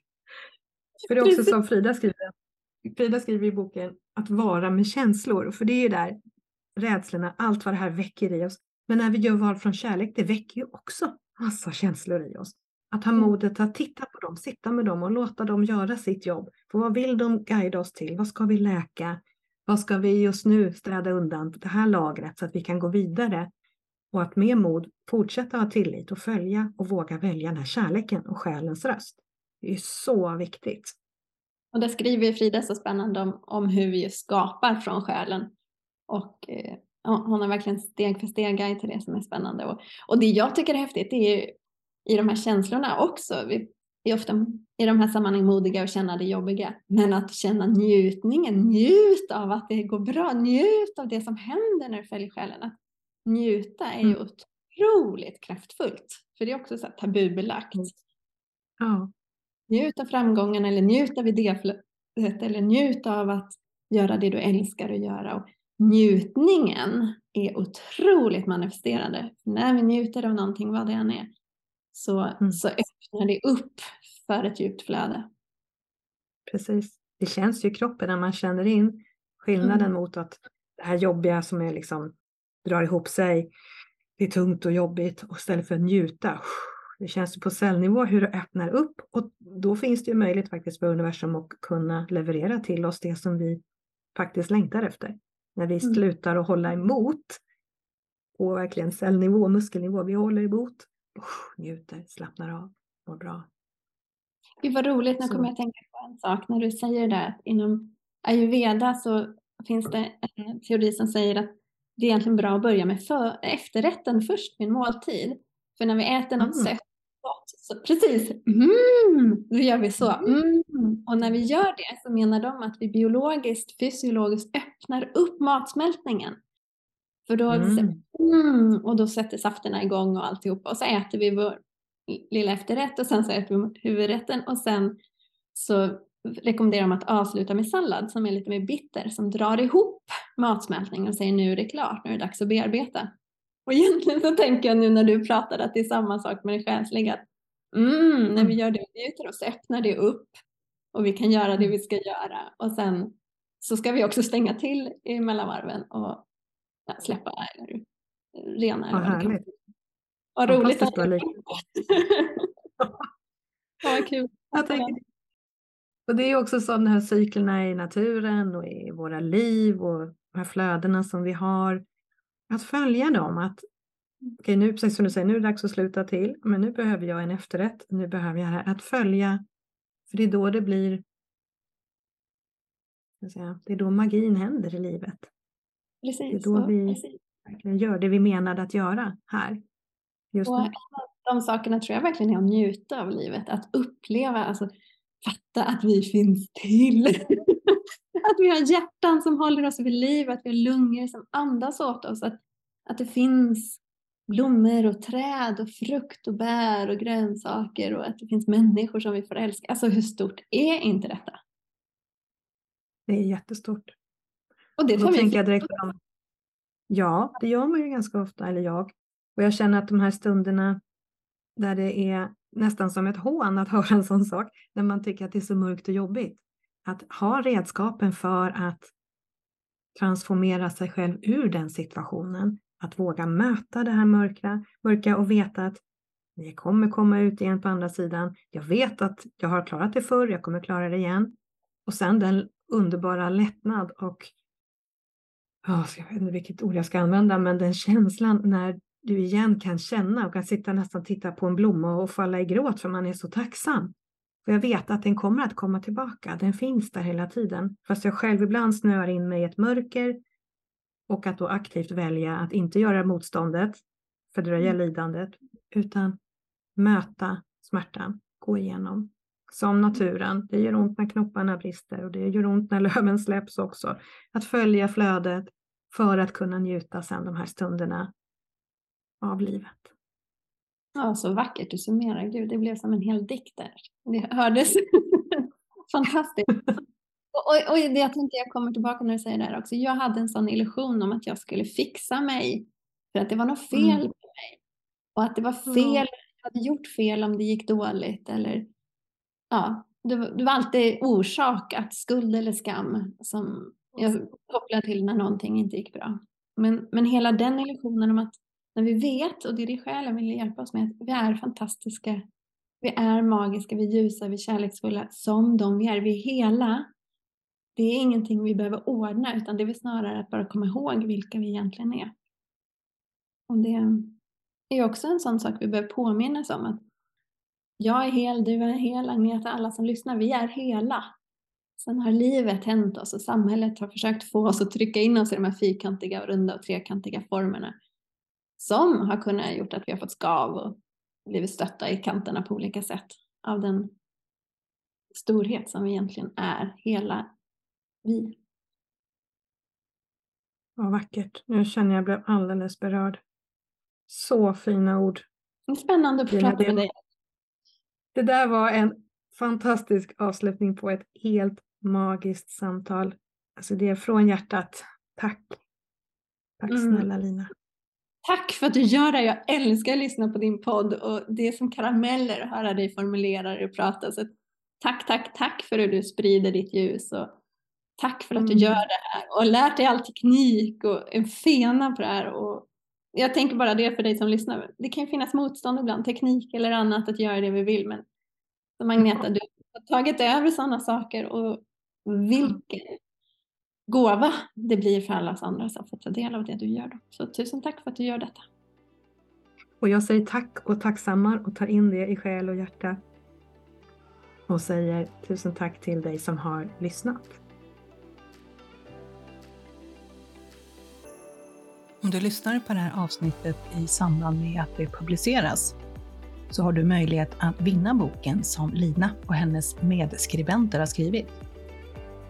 För det är också som Frida skriver. Frida skriver i boken att vara med känslor. För det är ju där rädslorna, allt vad det här väcker i oss. Men när vi gör val från kärlek, det väcker ju också massa känslor i oss. Att ha mm. modet att titta på dem, sitta med dem och låta dem göra sitt jobb. För vad vill de guida oss till? Vad ska vi läka? Vad ska vi just nu städa undan det här lagret så att vi kan gå vidare? Och att med mod fortsätta ha tillit och följa och våga välja den här kärleken och själens röst. Det är så viktigt. Och det skriver Frida så spännande om, om hur vi skapar från själen. Och eh, hon har verkligen steg för steg guide till det som är spännande. Och, och det jag tycker är häftigt är ju i de här känslorna också. Vi är ofta i de här sammanhangen modiga och känna det jobbiga. Men att känna njutningen, njut av att det går bra, njut av det som händer när du följer själen. Att njuta är ju mm. otroligt kraftfullt. För det är också så tabubelagt. Mm. Njut av framgången eller njut av idéflödet eller njut av att göra det du älskar att göra. Och njutningen är otroligt manifesterande. När vi njuter av någonting, vad det än är, så, mm. så öppnar det upp för ett djupt flöde. Precis. Det känns ju i kroppen när man känner in skillnaden mm. mot att det här jobbiga som är liksom drar ihop sig, det är tungt och jobbigt och istället för att njuta. Det känns ju på cellnivå hur det öppnar upp och då finns det ju möjlighet faktiskt för universum att kunna leverera till oss det som vi faktiskt längtar efter. När vi mm. slutar att hålla emot på verkligen cellnivå, muskelnivå, vi håller emot, njuter, slappnar av, mår bra. Gud vad roligt, nu kommer jag att tänka på en sak när du säger det att inom ayurveda så finns det en teori som säger att det är egentligen bra att börja med för, efterrätten först vid en måltid. För när vi äter något mm. sött, så, precis, mm, då gör vi så. Mm. Och när vi gör det så menar de att vi biologiskt, fysiologiskt öppnar upp matsmältningen. För då, mm. mm, och då sätter safterna igång och alltihopa och så äter vi vår lilla efterrätt och sen så äter vi huvudrätten och sen så rekommenderar de att avsluta med sallad som är lite mer bitter som drar ihop matsmältningen och säger nu är det klart, nu är det dags att bearbeta. Och egentligen så tänker jag nu när du pratade att det är samma sak med det själsliga. Mm, när vi mm. gör det vi njuter så öppnar det upp och vi kan göra det vi ska göra och sen så ska vi också stänga till i mellanvarven och släppa eller rena. Vad härligt. Vad roligt att Vad kul. Jag tänker, och det är också så de här cyklerna i naturen och i våra liv och de här flödena som vi har. Att följa dem, att okej nu, precis som du säger, nu är det dags att sluta till, men nu behöver jag en efterrätt, nu behöver jag det här. Att följa, för det är då det blir, det är då magin händer i livet. Precis, det är då vi precis. verkligen gör det vi menade att göra här. Just och de sakerna tror jag verkligen är att njuta av livet, att uppleva, alltså fatta att vi finns till. att vi har hjärtan som håller oss vid liv, att vi har lungor som andas åt oss, att, att det finns blommor och träd och frukt och bär och grönsaker och att det finns människor som vi får älska. Alltså hur stort är inte detta? Det är jättestort. Och det tar vi tänker jag direkt om. Ja, det gör man ju ganska ofta, eller jag. Och jag känner att de här stunderna där det är nästan som ett hån att höra en sån sak, när man tycker att det är så mörkt och jobbigt. Att ha redskapen för att transformera sig själv ur den situationen, att våga möta det här mörka, mörka och veta att det kommer komma ut igen på andra sidan. Jag vet att jag har klarat det förr, jag kommer klara det igen. Och sen den underbara lättnad och oh, jag vet inte vilket ord jag ska använda, men den känslan när du igen kan känna och kan sitta nästan titta på en blomma och falla i gråt för man är så tacksam. För jag vet att den kommer att komma tillbaka, den finns där hela tiden. Fast jag själv ibland snöar in mig i ett mörker och att då aktivt välja att inte göra motståndet, fördröja mm. lidandet, utan möta smärtan, gå igenom. Som naturen, det gör ont när knopparna brister och det gör ont när löven släpps också. Att följa flödet för att kunna njuta sen de här stunderna av livet. Ja, så vackert du summerar. Gud, det blev som en hel dikt där. Det hördes fantastiskt. Och, och jag tänker, jag kommer tillbaka när du säger det här också. Jag hade en sån illusion om att jag skulle fixa mig. För att det var något fel mm. på mig. Och att det var fel, mm. jag hade gjort fel om det gick dåligt. Eller, ja, det, det var alltid orsakat, skuld eller skam som jag kopplade till när någonting inte gick bra. Men, men hela den illusionen om att när vi vet, och det är det själen vill hjälpa oss med, att vi är fantastiska, vi är magiska, vi är ljusa, vi är kärleksfulla som de vi är. Vi är hela. Det är ingenting vi behöver ordna, utan det är snarare att bara komma ihåg vilka vi egentligen är. Och det är också en sån sak vi behöver påminnas om, att jag är hel, du är hel, Agneta, alla som lyssnar, vi är hela. Sen har livet hänt oss och samhället har försökt få oss att trycka in oss i de här fyrkantiga, runda och trekantiga formerna som har kunnat gjort att vi har fått skav och blivit stötta i kanterna på olika sätt av den storhet som vi egentligen är, hela vi. Vad vackert. Nu känner jag blev alldeles berörd. Så fina ord. Spännande att få prata med dig. Det där var en fantastisk avslutning på ett helt magiskt samtal. Alltså det är från hjärtat. Tack. Tack mm. snälla Lina. Tack för att du gör det. Jag älskar att lyssna på din podd och det är som karameller att höra dig formulera och prata. Så tack, tack, tack för att du sprider ditt ljus och tack för att mm. du gör det här och lärt dig all teknik och en fena på det här. Och jag tänker bara det för dig som lyssnar. Det kan finnas motstånd ibland, teknik eller annat att göra det vi vill. Men som Agneta, du har tagit över sådana saker och vilken gåva det blir för alla andra som får ta del av det du gör. Då. Så tusen tack för att du gör detta. Och jag säger tack och tacksammar och tar in det i själ och hjärta. Och säger tusen tack till dig som har lyssnat. Om du lyssnar på det här avsnittet i samband med att det publiceras så har du möjlighet att vinna boken som Lina och hennes medskribenter har skrivit.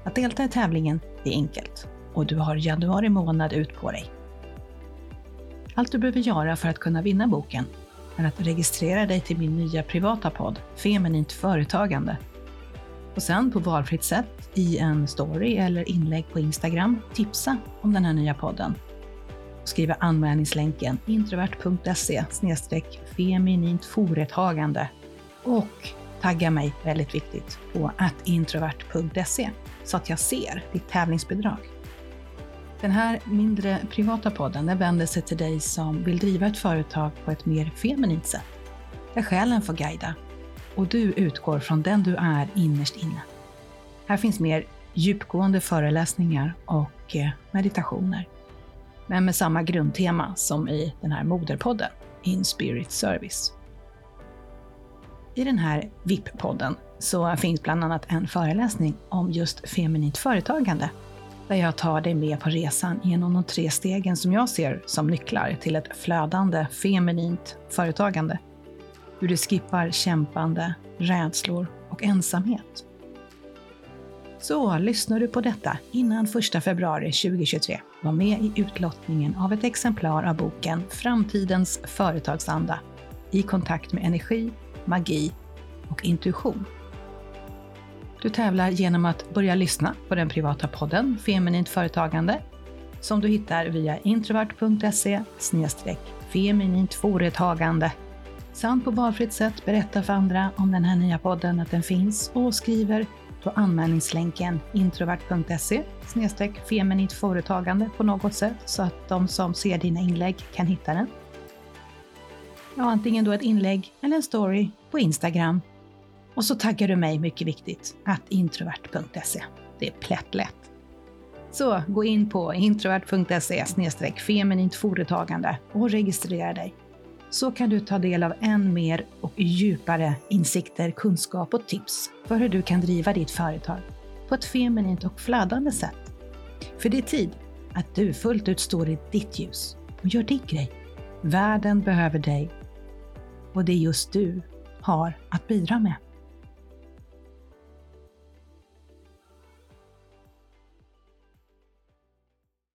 Att delta i tävlingen är enkelt och du har januari månad ut på dig. Allt du behöver göra för att kunna vinna boken är att registrera dig till min nya privata podd Feminint Företagande. Och sen på valfritt sätt i en story eller inlägg på Instagram tipsa om den här nya podden. Skriva anmälningslänken introvert.se feminint företagande och tagga mig, väldigt viktigt, på introvert.se så att jag ser ditt tävlingsbidrag. Den här mindre privata podden den vänder sig till dig som vill driva ett företag på ett mer feminint sätt, där själen får guida och du utgår från den du är innerst inne. Här finns mer djupgående föreläsningar och eh, meditationer, men med samma grundtema som i den här moderpodden, In Spirit Service. I den här VIP-podden så finns bland annat en föreläsning om just feminint företagande, där jag tar dig med på resan genom de tre stegen som jag ser som nycklar till ett flödande feminint företagande. Hur du skippar kämpande, rädslor och ensamhet. Så lyssnar du på detta innan 1 februari 2023, var med i utlottningen av ett exemplar av boken Framtidens företagsanda i kontakt med energi, magi och intuition. Du tävlar genom att börja lyssna på den privata podden Feminint Företagande som du hittar via introvert.se feminint företagande samt på valfritt sätt berätta för andra om den här nya podden, att den finns och skriver på anmälningslänken introvert.se feminint företagande på något sätt så att de som ser dina inlägg kan hitta den. Ja, antingen då ett inlägg eller en story på Instagram och så taggar du mig, mycket viktigt, att introvert.se. Det är plättlätt. Så gå in på introvert.se feminint företagande och registrera dig. Så kan du ta del av än mer och djupare insikter, kunskap och tips för hur du kan driva ditt företag på ett feminint och flödande sätt. För det är tid att du fullt ut står i ditt ljus och gör din grej. Världen behöver dig och det är just du har att bidra med.